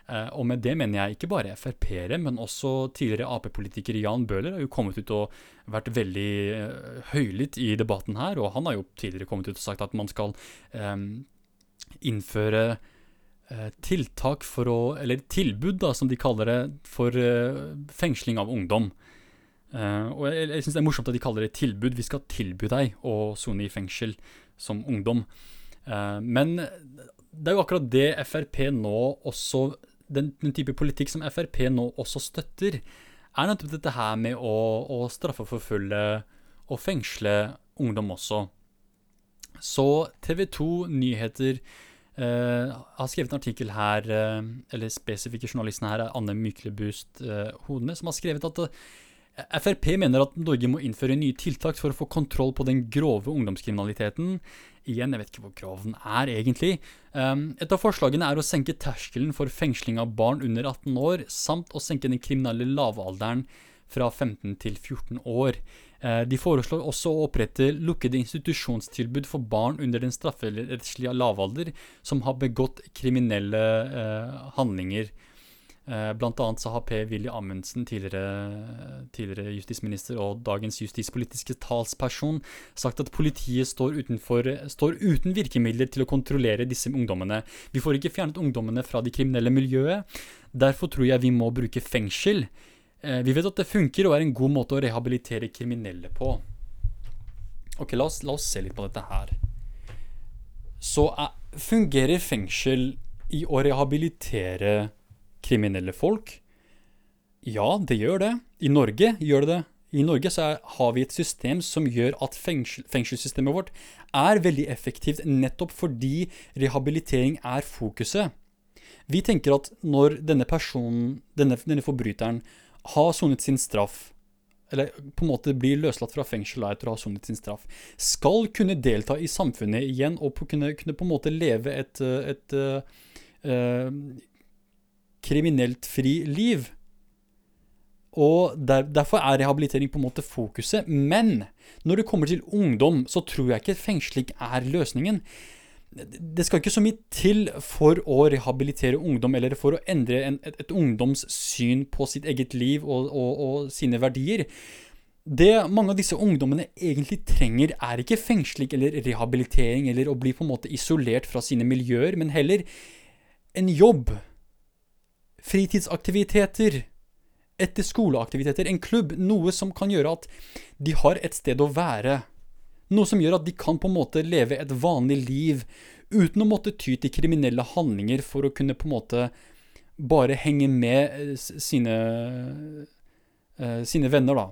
Uh, og med det mener jeg ikke bare Frp-ere, men også tidligere Ap-politiker Jan Bøhler har jo kommet ut og vært veldig uh, høylytt i debatten her. Og han har jo tidligere kommet ut og sagt at man skal um, innføre eh, tiltak for å Eller tilbud, da, som de kaller det, for eh, fengsling av ungdom. Uh, og jeg, jeg syns det er morsomt at de kaller det tilbud. Vi skal tilby deg å sone i fengsel som ungdom. Men det er jo akkurat det Frp nå også den, den, type politikk som Frp nå også støtter, er nettopp dette her med å, å straffeforfølge og fengsle ungdom også. Så TV 2 Nyheter eh, har skrevet en artikkel her, uh, eller spesifikke journalisten her er Anne Myklebust uh, Hodene, som har skrevet at Frp mener at Norge må innføre nye tiltak for å få kontroll på den grove ungdomskriminaliteten Igjen, jeg vet ikke hvor grov den er egentlig. Et av forslagene er å senke terskelen for fengsling av barn under 18 år, samt å senke den kriminelle lavalderen fra 15 til 14 år. Uh, de foreslår også å opprette lukkede institusjonstilbud for barn under den strafferettslige lavalder som har begått kriminelle eh, handlinger. Eh, blant annet så har Per-Willy Amundsen, tidligere, tidligere, justisminister og dagens justispolitiske talsperson, sagt at politiet står, utenfor, står, uten virkemidler til å kontrollere disse ungdommene. Vi får ikke fjernet ungdommene fra det kriminelle miljøet. Derfor tror jeg vi må bruke fengsel. Eh, vi vet at det funker og er en god måte å rehabilitere kriminelle på. Ok, la oss, la oss se litt på dette her. Så uh, fungerer fengsel i å rehabilitere kriminelle folk? Ja, det gjør det. I Norge gjør det det. I Norge så er, har vi et system som gjør at fengsel, fengselssystemet vårt er veldig effektivt nettopp fordi rehabilitering er fokuset. Vi tenker at når denne personen, denne, denne forbryteren, har sonet sin straff, eller på en måte blir løslatt fra fengsel etter å ha sonet sin straff, skal kunne delta i samfunnet igjen og kunne, kunne på en måte leve et, et, et uh, kriminelt fri liv. Og der, Derfor er rehabilitering på en måte fokuset. Men når det kommer til ungdom, så tror jeg ikke fengsling er løsningen. Det skal ikke så mye til for å rehabilitere ungdom, eller for å endre en, et, et, ungdoms syn på sitt eget liv og, og, og, sine verdier. Det mange av disse ungdommene egentlig trenger, er ikke fengsling eller rehabilitering eller å bli på en måte isolert fra sine miljøer, men heller en jobb fritidsaktiviteter, etter skoleaktiviteter, en klubb, noe som kan gjøre at de har et sted å være. Noe som gjør at de kan på en måte leve et vanlig liv uten å måtte ty til kriminelle handlinger for å kunne på en måte bare henge med eh, sine, uh, sine venner, da.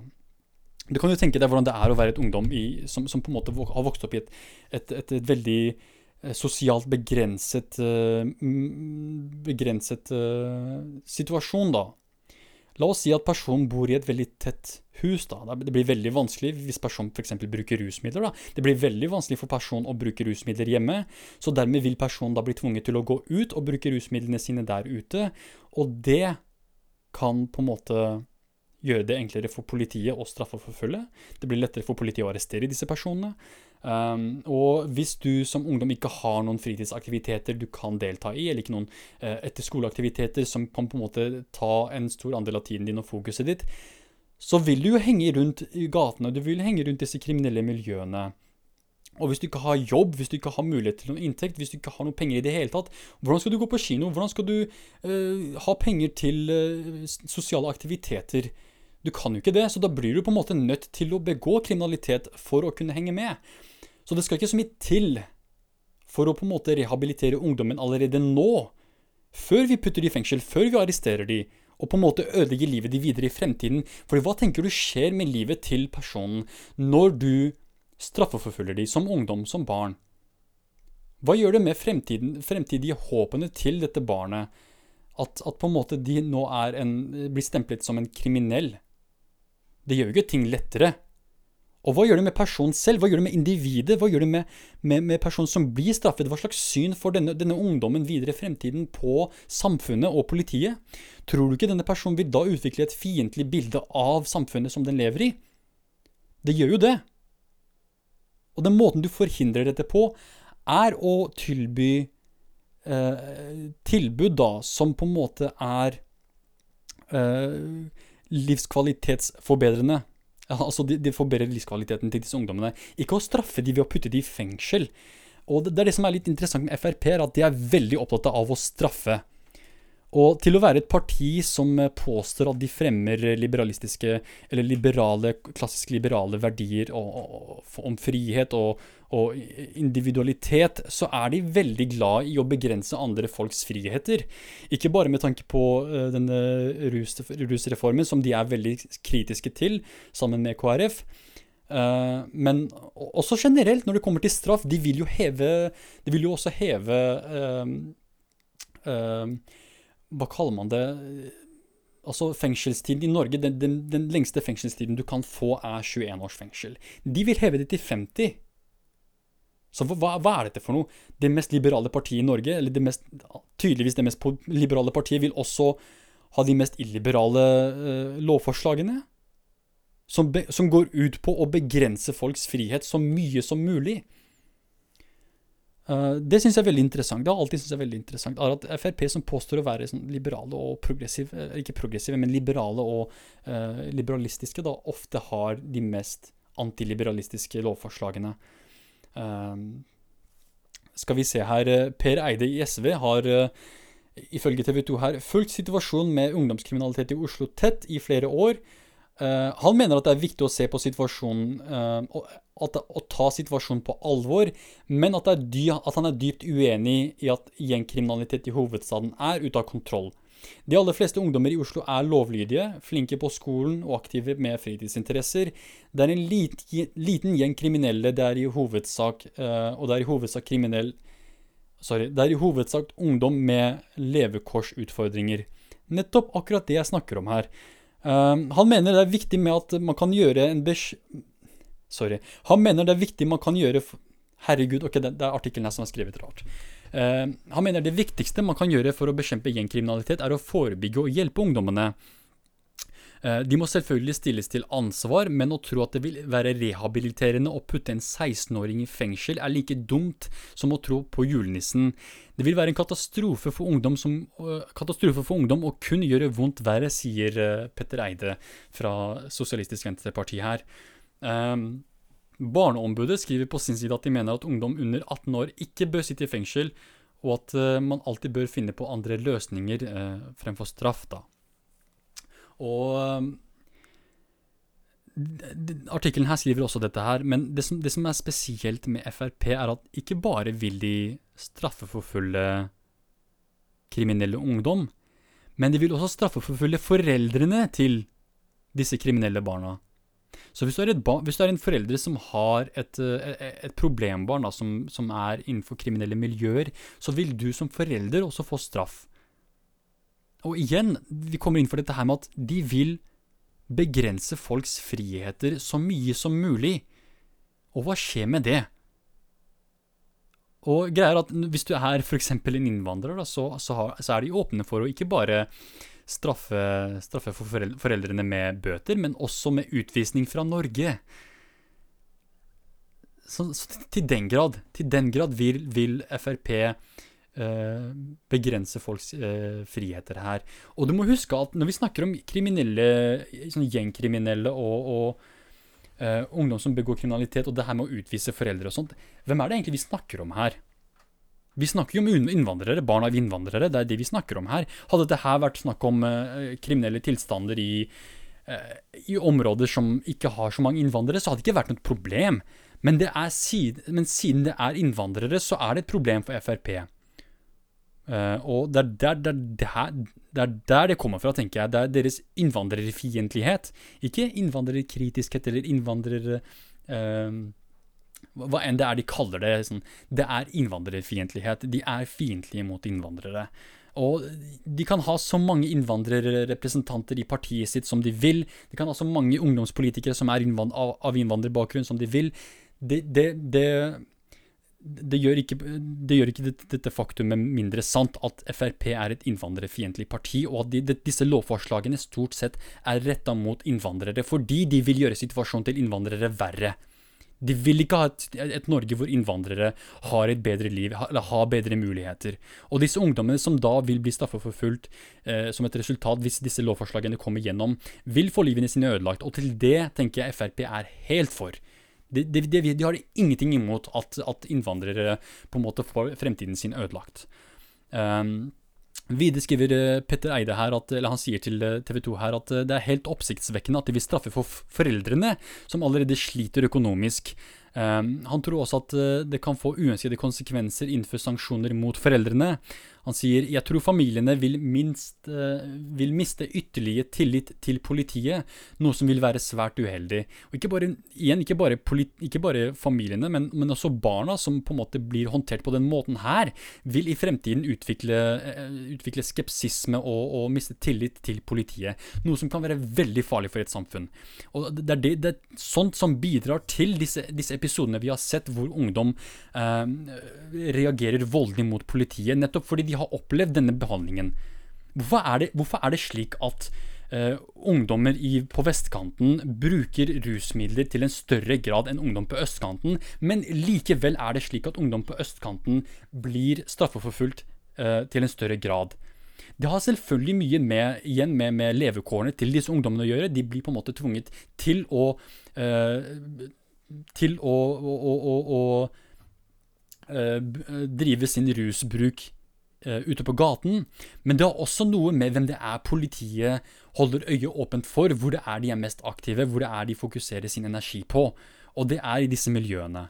Du kan jo tenke deg hvordan det er å være et ungdom i, som, som, på en måte har vokst opp i et, et, et, et veldig Eh, sosialt begrenset, eh, begrenset eh, situasjon, da. La oss si at personen bor i et veldig tett hus. da. Det blir veldig vanskelig hvis personen f.eks. bruker rusmidler. da. Det blir veldig vanskelig for personen å bruke rusmidler hjemme. Så dermed vil personen da bli tvunget til å gå ut og bruke rusmidlene sine der ute. Og det kan på en måte gjøre det enklere for politiet å straffeforfølge. Det blir lettere for politiet å arrestere disse personene. Um, og hvis du som ungdom ikke har noen fritidsaktiviteter du kan delta i, eller ikke noen uh, etterskoleaktiviteter som kan på en måte ta en stor andel av tiden din og fokuset ditt, så vil du jo henge rundt i gatene, du vil henge rundt disse kriminelle miljøene. Og hvis du ikke har jobb, hvis du ikke har mulighet til noen inntekt, hvis du ikke har noen penger i det hele tatt, hvordan skal du gå på kino? Hvordan skal du uh, ha penger til uh, sosiale aktiviteter? Du kan jo ikke det, så da blir du på en måte nødt til å begå kriminalitet for å kunne henge med. Så det skal ikke så mye til for å på en måte rehabilitere ungdommen allerede nå, før vi putter de i fengsel, før vi arresterer de, og på en måte ødelegger livet de videre i fremtiden. For hva tenker du skjer med livet til personen når du straffeforfølger de som ungdom, som barn? Hva gjør det med fremtidige håpene til dette barnet? At, at, på en måte de nå en, blir stemplet som en kriminell? Det gjør jo ikke ting lettere. Og hva gjør det med personen selv? Hva gjør det med individet? Hva gjør det med, med, med personen som blir straffet? Hva slags syn får denne, denne, ungdommen videre i fremtiden på samfunnet og politiet? Tror du ikke denne personen vil da utvikle et fiendtlig bilde av samfunnet som den lever i? Det gjør jo det. Og den måten du forhindrer dette på, er å tilby eh, tilbud da, som på en måte er eh, livskvalitetsforbedrende. Altså, de, de forbedrer livskvaliteten til disse ungdommene. Ikke å straffe de ved å putte de i fengsel. Og det, det er det som er litt interessant med Frp, er at de er veldig opptatt av å straffe. Og til å være et parti som påstår at de fremmer liberalistiske, eller liberale, klassisk liberale verdier og, og, om frihet og, og, individualitet, så er de veldig glad i å begrense andre folks friheter. Ikke bare med tanke på uh, denne rus, rusreformen, som de er veldig kritiske til, sammen med KrF. Uh, men også generelt, når det kommer til straff, de vil jo heve De vil jo også heve hva kaller man det Altså Fengselstiden i Norge, den, den, den, lengste fengselstiden du kan få, er 21 års fengsel. De vil heve det til 50. Så hva, hva, er dette for noe? Det mest liberale partiet i Norge, eller det mest, tydeligvis det mest liberale partiet, vil også ha de mest illiberale uh, lovforslagene? Som, be, som går ut på å begrense folks frihet så mye som mulig. Uh, det syns jeg er veldig interessant. Det har alltid synes jeg er veldig interessant er at Frp, som påstår å være sånn liberale og progressive, eh, ikke progressive, men liberale og uh, liberalistiske, da ofte har de mest antiliberalistiske lovforslagene. Uh, skal vi se her Per Eide i SV har ifølge TV 2 her fulgt situasjonen med ungdomskriminalitet i Oslo tett i flere år. han mener at det er viktig å se på situasjonen at, å ta situasjonen på alvor, men at, dy, at, han er dypt uenig i at gjengkriminalitet i hovedstaden er ute av kontroll. De aller fleste ungdommer i Oslo er lovlydige, flinke på skolen og aktive med fritidsinteresser. Det er en liten, gjeng kriminelle det er i hovedsak, uh, og det er i hovedsak kriminell Sorry, det er i hovedsak ungdom med levekårsutfordringer. Nettopp akkurat det jeg snakker om her. Uh, han mener det er viktig med at man kan gjøre en besk... Sorry. Han mener det er viktig man kan gjøre Herregud, ok, det er artikkelen her som er skrevet rart. Uh, han mener det viktigste man kan gjøre for å bekjempe gjengkriminalitet, er å forebygge og hjelpe ungdommene. Uh, de må selvfølgelig stilles til ansvar, men å tro at det vil være rehabiliterende å putte en 16-åring i fengsel, er like dumt som å tro på julenissen. Det vil være en katastrofe for ungdom, som, uh, katastrofe for ungdom og kun gjøre vondt verre, sier Petter Eide fra Sosialistisk Venstreparti her. Um, Barneombudet skriver på sin side at de mener at ungdom under 18 år ikke bør sitte i fengsel, og at uh, man alltid bør finne på andre løsninger uh, fremfor straff. da. Og um, Artikkelen her skriver også dette her, men det som, det som, er spesielt med Frp, er at ikke bare vil de straffeforfølge kriminelle ungdom, men de vil også straffeforfølge foreldrene til disse kriminelle barna. Så hvis du, hvis du er, en forelder som har et, eh, et problembarn da, som, som, er innenfor kriminelle miljøer, så vil du som forelder også få straff. Og igjen, vi kommer inn for dette her med at de vil begrense folks friheter så mye som mulig. Og hva skjer med det? Og greier at Hvis du er f.eks. en innvandrer, da, så, så, har, så, er de åpne for å ikke bare straffe, straffe for foreldrene med bøter, men også med utvisning fra Norge. Så, så til den grad, til den grad vil, vil Frp eh, begrense folks eh, friheter her. Og du må huske at når vi snakker om kriminelle, sånn gjengkriminelle og, og eh, ungdom som begår kriminalitet, og det her med å utvise foreldre og sånt, hvem er det egentlig vi snakker om her? Vi snakker jo om innvandrere, barn av innvandrere, det er det vi snakker om her. Hadde det her vært snakk om uh, kriminelle tilstander i, uh, i, områder som ikke har så mange innvandrere, så hadde det ikke vært noe problem. Men, siden, men siden det er innvandrere, så er det et problem for Frp. Uh, og det er der der, her, er der det kommer fra, tenker jeg. Det er deres innvandrerfiendtlighet. Ikke innvandrerkritiskhet eller innvandrer... Uh, hva enn det er de kaller det. Sånn, det er innvandrerfiendtlighet. De er fiendtlige mot innvandrere. Og de kan ha så mange innvandrerrepresentanter i partiet sitt som de vil. De kan ha så mange ungdomspolitikere som er innvand av innvandrerbakgrunn som de vil. Det, det, det, det gjør ikke, det gjør ikke dette faktumet mindre sant at Frp er et innvandrerfiendtlig parti, og at de, disse lovforslagene stort sett er retta mot innvandrere fordi de vil gjøre situasjonen til innvandrere verre. De vil ikke ha et, et, Norge hvor innvandrere har et bedre liv, eller har bedre muligheter. Og disse ungdommene som da vil bli straffeforfulgt eh, som et resultat hvis disse lovforslagene kommer gjennom, vil få livene sine ødelagt. Og til det tenker jeg Frp er helt for. De, de, de, de har ingenting imot at, at, innvandrere på en måte får fremtiden sin ødelagt. Um, Videre skriver eh, Petter Eide her, at, eller han sier til eh, TV 2 her at eh, det er helt oppsiktsvekkende at de vil straffe for foreldrene, som allerede sliter økonomisk. Um, han tror også at det kan få uønskede konsekvenser innenfor sanksjoner mot foreldrene. Han sier jeg tror familiene vil, minst, uh, vil miste ytterligere tillit til politiet, noe som vil være svært uheldig. Og ikke bare, igjen, ikke bare, ikke bare familiene, men, men, også barna, som på en måte blir håndtert på den måten her, vil i fremtiden utvikle, uh, utvikle skepsisme og, og, miste tillit til politiet. Noe som kan være veldig farlig for et samfunn. Og det er, det, det er sånt som bidrar til disse, disse, episodene vi har sett hvor ungdom uh, reagerer voldelig mot politiet, nettopp fordi de de har opplevd denne behandlingen. Hvorfor er det, hvorfor er det slik at uh, ungdommer i, på vestkanten bruker rusmidler til en større grad enn ungdom på østkanten, men likevel er det slik at ungdom på østkanten blir straffeforfulgt uh, til en større grad? Det har selvfølgelig mye med, igjen med, med, levekårene til disse ungdommene å gjøre. De blir på en måte tvunget til å uh, til å, å, å, å drive sin rusbruk ute på gaten. Men det har også noe med hvem det er politiet holder øyet åpent for, hvor det er de er mest aktive, hvor det er de fokuserer sin energi på. Og det er i disse miljøene.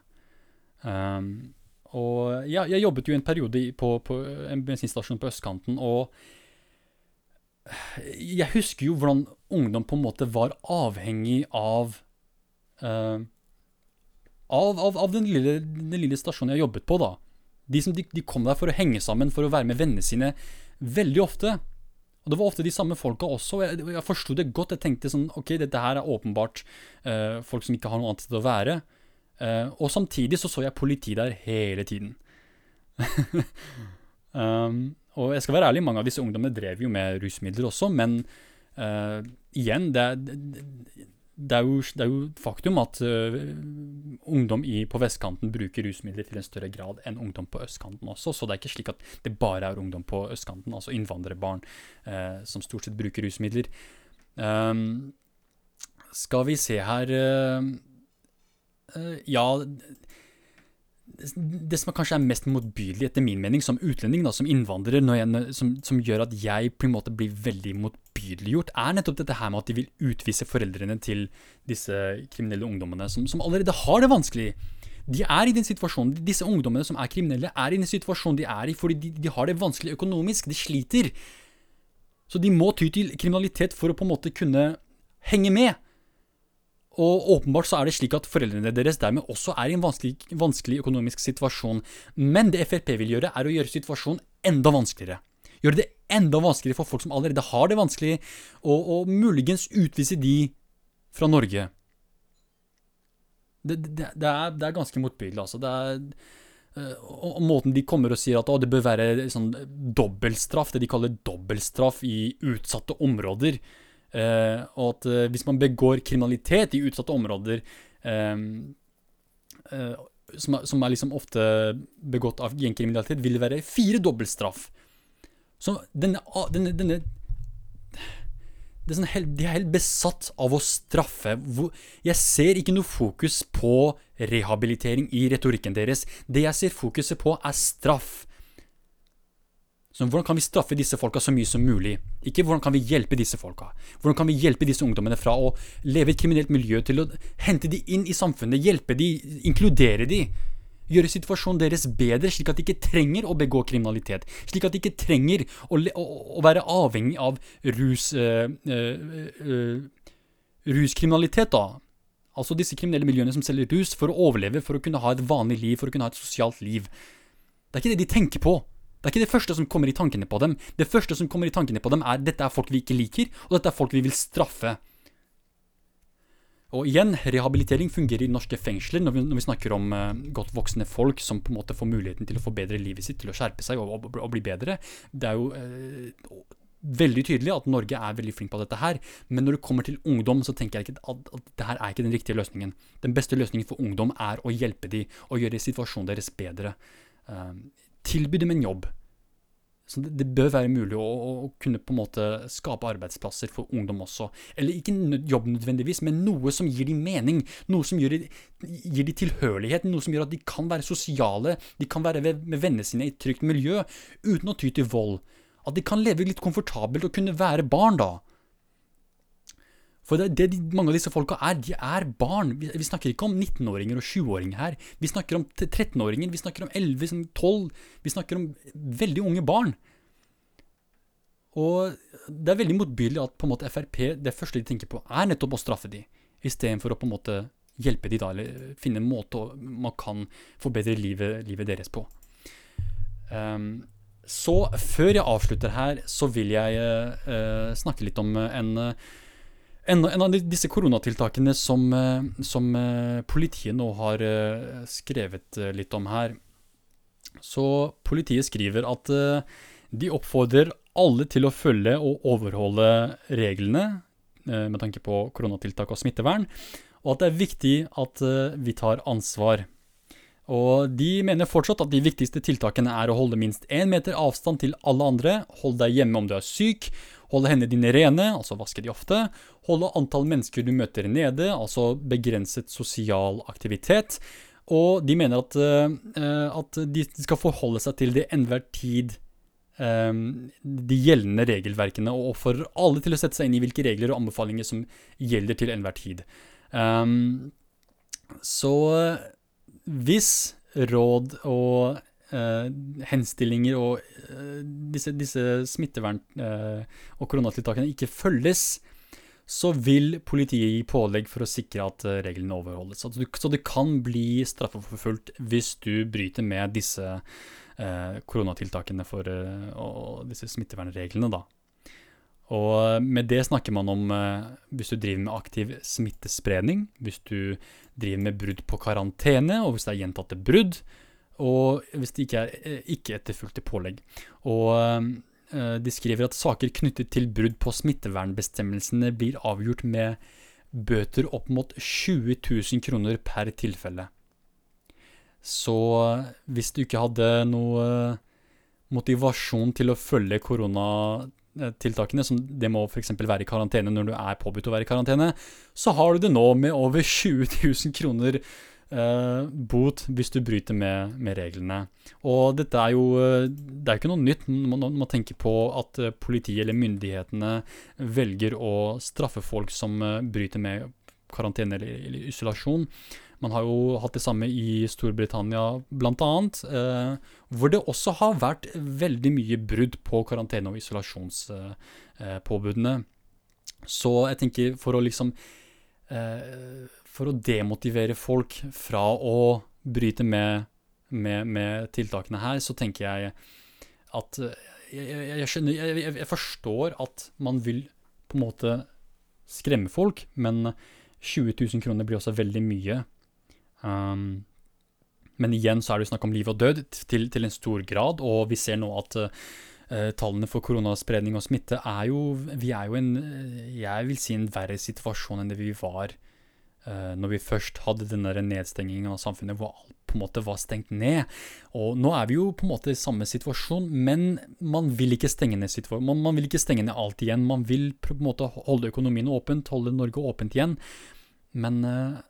Um, og ja, jeg jobbet jo en periode på, på en bensinstasjon på østkanten, og jeg husker jo hvordan ungdom på en måte var avhengig av uh, av, av, av den, lille, den, lille, stasjonen jeg jobbet på, da. De, som, de, de kom der for å henge sammen, for å være med vennene sine veldig ofte. Og det var ofte de samme folka også. og Jeg, jeg forsto det godt. Jeg tenkte sånn Ok, dette her er åpenbart uh, folk som ikke har noe annet sted å være. Uh, og samtidig så så jeg politi der hele tiden. um, og jeg skal være ærlig, mange av disse ungdommene drev jo med rusmidler også, men uh, igjen, det, det, det er, jo, det er jo faktum at uh, ungdom i, på vestkanten bruker rusmidler til en større grad enn ungdom på østkanten også. Så det er ikke slik at det bare er ungdom på østkanten, altså innvandrerbarn, uh, som stort sett bruker rusmidler. Um, skal vi se her uh, Ja det som kanskje er mest motbydelig, etter min mening, som utlending, da, som innvandrer, jeg, som, som, gjør at jeg på en måte blir veldig motbydeliggjort, er nettopp dette her med at de vil utvise foreldrene til disse kriminelle ungdommene, som, som allerede har det vanskelig. De er i den situasjonen, Disse ungdommene som er kriminelle, er i den situasjonen de er i fordi de, de har det vanskelig økonomisk. De sliter. Så de må ty til kriminalitet for å på en måte kunne henge med. Og åpenbart så er det slik at foreldrene deres dermed også er i en vanskelig, vanskelig, økonomisk situasjon. Men det Frp vil gjøre, er å gjøre situasjonen enda vanskeligere. Gjøre det enda vanskeligere for folk som allerede har det vanskelig, og, og muligens utvise de fra Norge. Det, det, det, er, det er, ganske motbydelig, altså. Er, øh, og, måten de kommer og sier at å, det bør være sånn dobbeltstraff, det de kaller dobbeltstraff i utsatte områder. Uh, og at uh, hvis man begår kriminalitet i utsatte områder uh, som, er, som, er liksom ofte begått av gjengkriminalitet, vil det være fire dobbeltstraff. Så denne, denne, denne sånn helt, De er helt besatt av å straffe. Jeg ser ikke noe fokus på rehabilitering i retorikken deres. Det jeg ser fokuset på, er straff. Så hvordan kan vi straffe disse folka så mye som mulig? Ikke hvordan kan vi hjelpe disse folka? Hvordan kan vi hjelpe disse ungdommene fra å leve i et kriminelt miljø til å hente de inn i samfunnet, hjelpe de, inkludere de? Gjøre situasjonen deres bedre, slik at de ikke trenger å begå kriminalitet. Slik at de ikke trenger å, å, å være avhengig av rus, øh, øh, øh, ruskriminalitet, da. Altså disse kriminelle miljøene som selger rus for å overleve, for å kunne ha et vanlig liv, for å kunne ha et sosialt liv. Det er ikke det de tenker på. Det er ikke det første som kommer i tankene på dem. Det første som kommer i tankene på dem, er dette er folk vi ikke liker, og dette er folk vi vil straffe. Og igjen, rehabilitering fungerer i norske fengsler når vi, når vi snakker om uh, godt voksne folk som på en måte får muligheten til å forbedre livet sitt, til å skjerpe seg og, og, og bli bedre. Det er jo uh, veldig tydelig at Norge er veldig flink på dette her. Men når det kommer til ungdom, så tenker jeg ikke at, at det her er ikke den riktige løsningen. Den beste løsningen for ungdom er å hjelpe dem og gjøre situasjonen deres bedre. Uh, tilby dem en jobb. Så det, det, bør være mulig å, å, kunne på en måte skape arbeidsplasser for ungdom også. Eller ikke jobb nødvendigvis, men noe som gir dem mening. Noe som gir, gir dem tilhørighet. Noe som gjør at de kan være sosiale. De kan være med vennene sine i et trygt miljø uten å ty til vold. At de kan leve litt komfortabelt og kunne være barn, da. For det, det mange av disse folka er, de er barn. Vi, vi snakker ikke om 19-åringer og 20-åringer her. Vi snakker om 13-åringer, vi snakker om 11, 12 Vi snakker om veldig unge barn. Og det er veldig motbydelig at på en måte Frp, det første de tenker på, er nettopp å straffe de, istedenfor å på en måte hjelpe de da, eller finne en måte man kan forbedre livet, livet deres på. Um, så før jeg avslutter her, så vil jeg uh, snakke litt om en uh, en, en, av disse koronatiltakene som, eh, som, eh, politiet nå har eh, skrevet litt om her. Så politiet skriver at de oppfordrer alle til å følge og overholde reglene med tanke på koronatiltak og smittevern, og at det er viktig at vi tar ansvar. Og de mener fortsatt at de viktigste tiltakene er å holde minst én meter avstand til alle andre, hold deg hjemme om du er syk, holde hendene dine rene, altså vaske de ofte, holde antall mennesker du møter nede, altså begrenset sosial aktivitet, og de mener at, uh, at de skal forholde seg til det enhver tid um, de gjeldende regelverkene, og for alle til å sette seg inn i hvilke regler og anbefalinger som gjelder til enhver tid. Um, så hvis råd og henstillinger og uh, disse, disse smittevern- uh, og koronatiltakene ikke følges, så vil politiet gi pålegg for å sikre at reglene overholdes. Så du, så du kan bli straffeforfulgt hvis du bryter med disse koronatiltakene for, og disse smittevernreglene, da. Og med det snakker man om eh, hvis du driver med aktiv smittespredning, hvis du driver med brudd på karantene, og hvis det er gjentatte brudd, og hvis det ikke er eh, ikke etterfulgte pålegg. Og eh, de skriver at saker knyttet til brudd på smittevernbestemmelsene blir avgjort med bøter opp mot 20 000 kroner per tilfelle. Så hvis du ikke hadde noe motivasjon til å følge korona Eh, som det må f.eks. være i karantene når du er påbudt å være i karantene, så har du det nå med over 20 000 kroner eh, bot hvis du bryter med, med, reglene. Og dette er jo eh, Det er ikke noe nytt. Man man tenker på at eh, politiet eller myndighetene velger å straffe folk som bryter med karantene eller, eller isolasjon. Man har jo hatt det samme i Storbritannia bl.a., eh, hvor det også har vært veldig mye brudd på karantene- og isolasjonspåbudene. Eh, Så jeg tenker for å liksom eh, For å demotivere folk fra å bryte med, med, med tiltakene her, så tenker jeg at eh, jeg, jeg, jeg, skjønner, jeg, forstår at man vil på en måte skremme folk, men 20 000 kroner blir også veldig mye. Um, men igjen så er det jo snakk om liv og død til, til en stor grad, og vi ser nå at uh, tallene for koronaspredning og smitte er jo Vi er jo en jeg vil si en verre situasjon enn det vi var når vi først hadde den nedstengingen av samfunnet hvor alt på en måte var stengt ned. Og nå er vi jo på en måte i samme situasjon, men man vil ikke stenge ned man, man vil ikke stenge ned alt igjen. Man vil på en måte holde økonomien åpent, holde Norge åpent igjen. Men uh,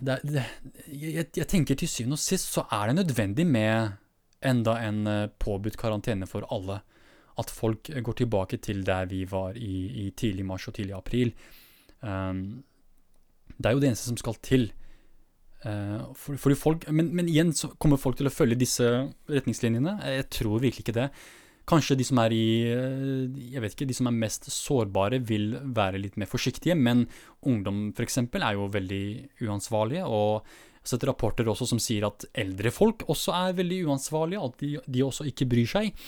det, det, jeg, jeg, tenker til syvende og sist så er det nødvendig med enda en eh, påbudt karantene for alle. At folk går tilbake til der vi var i, i tidlig mars og tidlig april. Um, det er jo det eneste som skal til. Uh, for, for folk, men, men, igjen så kommer folk til å følge disse retningslinjene. Jeg tror virkelig ikke det. Kanskje de som er i eh, Jeg vet ikke, de som er mest sårbare, vil være litt mer forsiktige, men ungdom f.eks. er jo veldig uansvarlige. Og jeg sett rapporter også som sier at eldre folk også er veldig uansvarlige, at de, de også ikke bryr seg.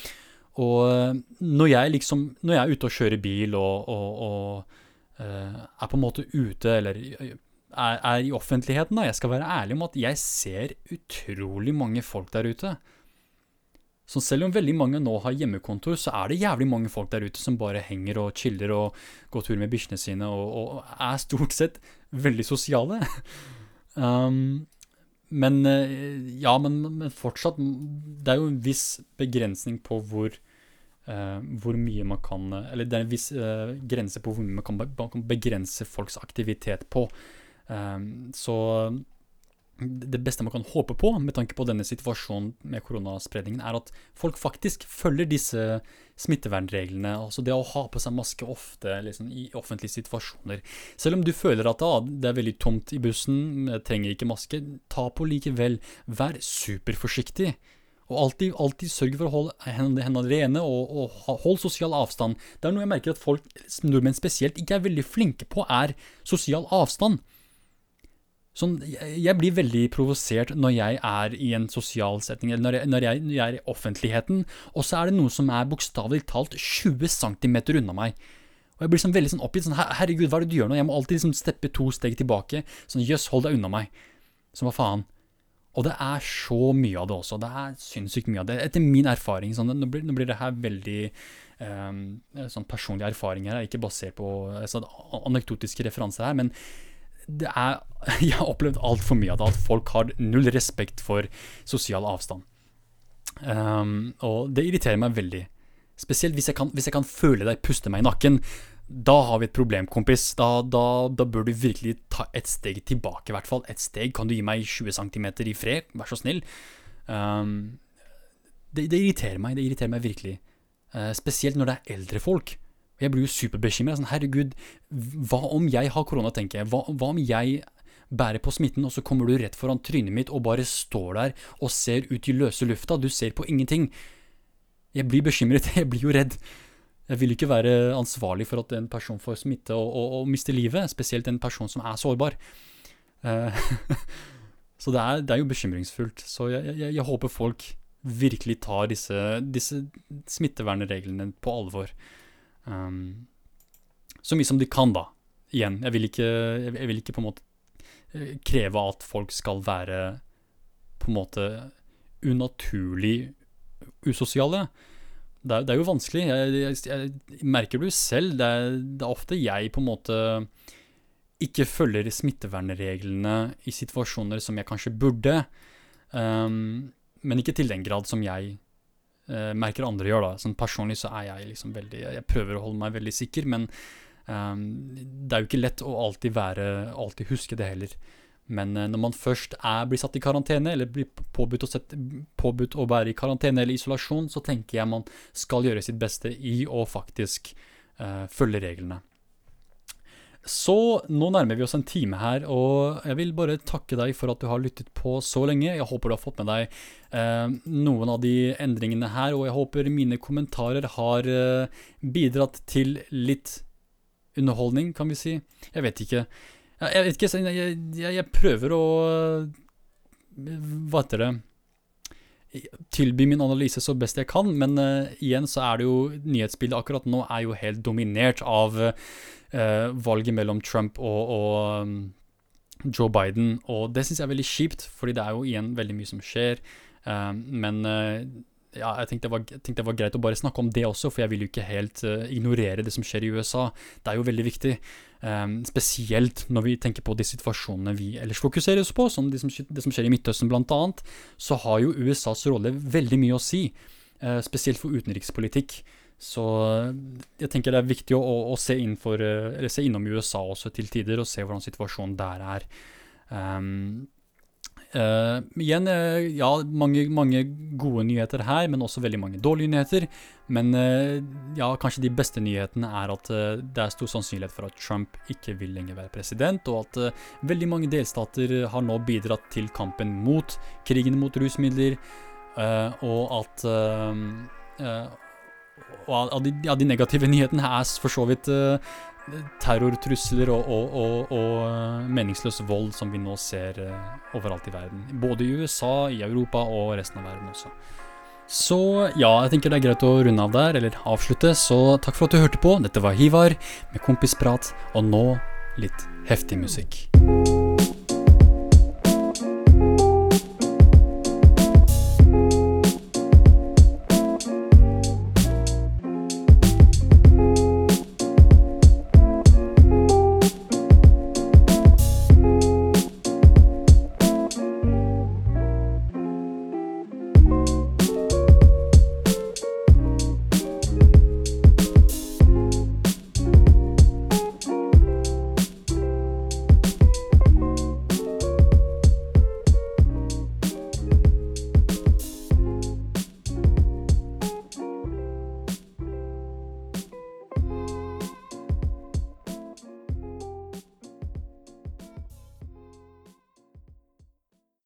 Og når jeg liksom Når jeg er ute og kjører bil og, og, og er på en måte ute, eller er, er, i offentligheten, da, jeg skal være ærlig om at jeg ser utrolig mange folk der ute. Så selv om veldig mange nå har hjemmekontor, så er det jævlig mange folk der ute som bare henger og chiller og går tur med bikkjene sine og, og, er stort sett veldig sosiale. um, men ja, men, men, fortsatt Det er jo en viss begrensning på hvor Uh, hvor mye man kan Eller det er en viss uh, grense på hvor mye man kan, man kan begrense folks aktivitet på. Uh, så det beste man kan håpe på med tanke på denne situasjonen med koronaspredningen, er at folk faktisk følger disse smittevernreglene. Altså det å ha på seg maske ofte liksom, i offentlige situasjoner. Selv om du føler at ah, det er veldig tomt i bussen, trenger ikke maske, ta på likevel. Vær superforsiktig. Og alltid, alltid sørg for å holde hendene rene og, og hold sosial avstand. Det er noe jeg merker at folk, nordmenn spesielt, ikke er veldig flinke på, er sosial avstand. Sånn, jeg blir veldig provosert når jeg er i en sosial setting, eller når jeg, når jeg, når jeg er i offentligheten, og så er det noe som er bokstavelig talt 20 cm unna meg. Og jeg blir sånn veldig sånn oppgitt. Sånn, herregud, hva er det du gjør nå? Jeg må alltid liksom steppe to steg tilbake. Sånn, jøss, hold deg unna meg. Som hva faen? Og det er så mye av det også. Det er sinnssykt mye av det. Etter min erfaring. Sånn, nå, blir, nå, blir, det her veldig um, sånn personlige erfaringer, her, ikke basert på sånn, anekdotiske referanser her. Men det er, jeg har opplevd altfor mye av det. At folk har null respekt for sosial avstand. Um, og det irriterer meg veldig. Spesielt hvis jeg, kan, hvis jeg kan føle deg puste meg i nakken da har vi et problem, kompis. Da, da, da, bør du virkelig ta et steg tilbake, i hvert fall. Et steg. Kan du gi meg 20 cm i fred? Vær så snill. Um, det, det, irriterer meg. Det irriterer meg virkelig. Uh, spesielt når det er eldre folk. Jeg blir jo superbekymra. Sånn, herregud, hva om jeg har korona, tenker jeg. Hva, hva om jeg bærer på smitten, og så kommer du rett foran trynet mitt og bare står der og ser ut i løse lufta? Du ser på ingenting. Jeg blir bekymret. Jeg blir jo redd. Jeg vil ikke være ansvarlig for at en person får smitte og, og, og mister livet, spesielt en person som er sårbar. Uh, så det er, det er, jo bekymringsfullt. Så jeg, jeg, jeg håper folk virkelig tar disse, disse smittevernreglene på alvor. Um, så mye som de kan, da. Igjen, jeg vil ikke, jeg vil ikke på en måte eh, kreve at folk skal være på en måte unaturlig usosiale det er, det er jo vanskelig. Jeg, jeg, jeg, merker du selv. Det er, det er, ofte jeg på en måte ikke følger smittevernreglene i situasjoner som jeg kanskje burde. Um, men ikke til den grad som jeg uh, merker andre gjør. da. Sånn Personlig så er jeg liksom veldig Jeg prøver å holde meg veldig sikker, men um, det er jo ikke lett å alltid være Alltid huske det heller. Men eh, når man først er, blir satt i karantene, eller blir påbudt å, sette, påbudt å, være i karantene eller isolasjon, så tenker jeg man skal gjøre sitt beste i å faktisk uh, følge reglene. Så nå nærmer vi oss en time her, og jeg vil bare takke deg for at du har lyttet på så lenge. Jeg håper du har fått med deg eh, noen av de endringene her, og jeg håper mine kommentarer har eh, bidratt til litt underholdning, kan vi si. Jeg vet ikke. Jeg vet ikke, jeg, jeg, jeg prøver å Hva heter det Tilby min analyse så best jeg kan, men uh, igjen så er det jo Nyhetsbildet akkurat nå er jo helt dominert av uh, valget mellom Trump og, og um, Joe Biden, og det syns jeg er veldig kjipt, fordi det er jo igjen veldig mye som skjer. Uh, men ja, jeg tenkte, var, jeg tenkte, det var, greit å bare snakke om det også, for jeg vil jo ikke helt uh, ignorere det som skjer i USA. Det er jo veldig viktig. Um, spesielt når vi tenker på de situasjonene vi ellers fokuserer oss på, som det som, det som skjer i Midtøsten bl.a., så har jo USAs rolle veldig mye å si. Uh, spesielt for utenrikspolitikk. Så jeg tenker det er viktig å, å, å se, inn for, uh, se, innom USA også til tider, og se hvordan situasjonen der er. Um, Uh, igjen, uh, ja, mange, mange, gode nyheter her, men også veldig mange dårlige nyheter. Men uh, ja, kanskje de beste nyhetene er at det er stor sannsynlighet for at Trump ikke vil lenger være president, og at veldig mange delstater har nå bidratt til kampen mot krigen mot rusmidler, og at og av de, ja, de negative nyhetene er for så vidt terrortrusler og, og, og, og uh, meningsløs vold som vi nå ser uh, overalt i verden. Både i USA, i Europa og resten av verden også. Så ja, jeg tenker det er greit å runde av der, eller avslutte. Så takk for at du hørte på. Dette var Hivar med Kompisprat, og nå litt heftig musikk.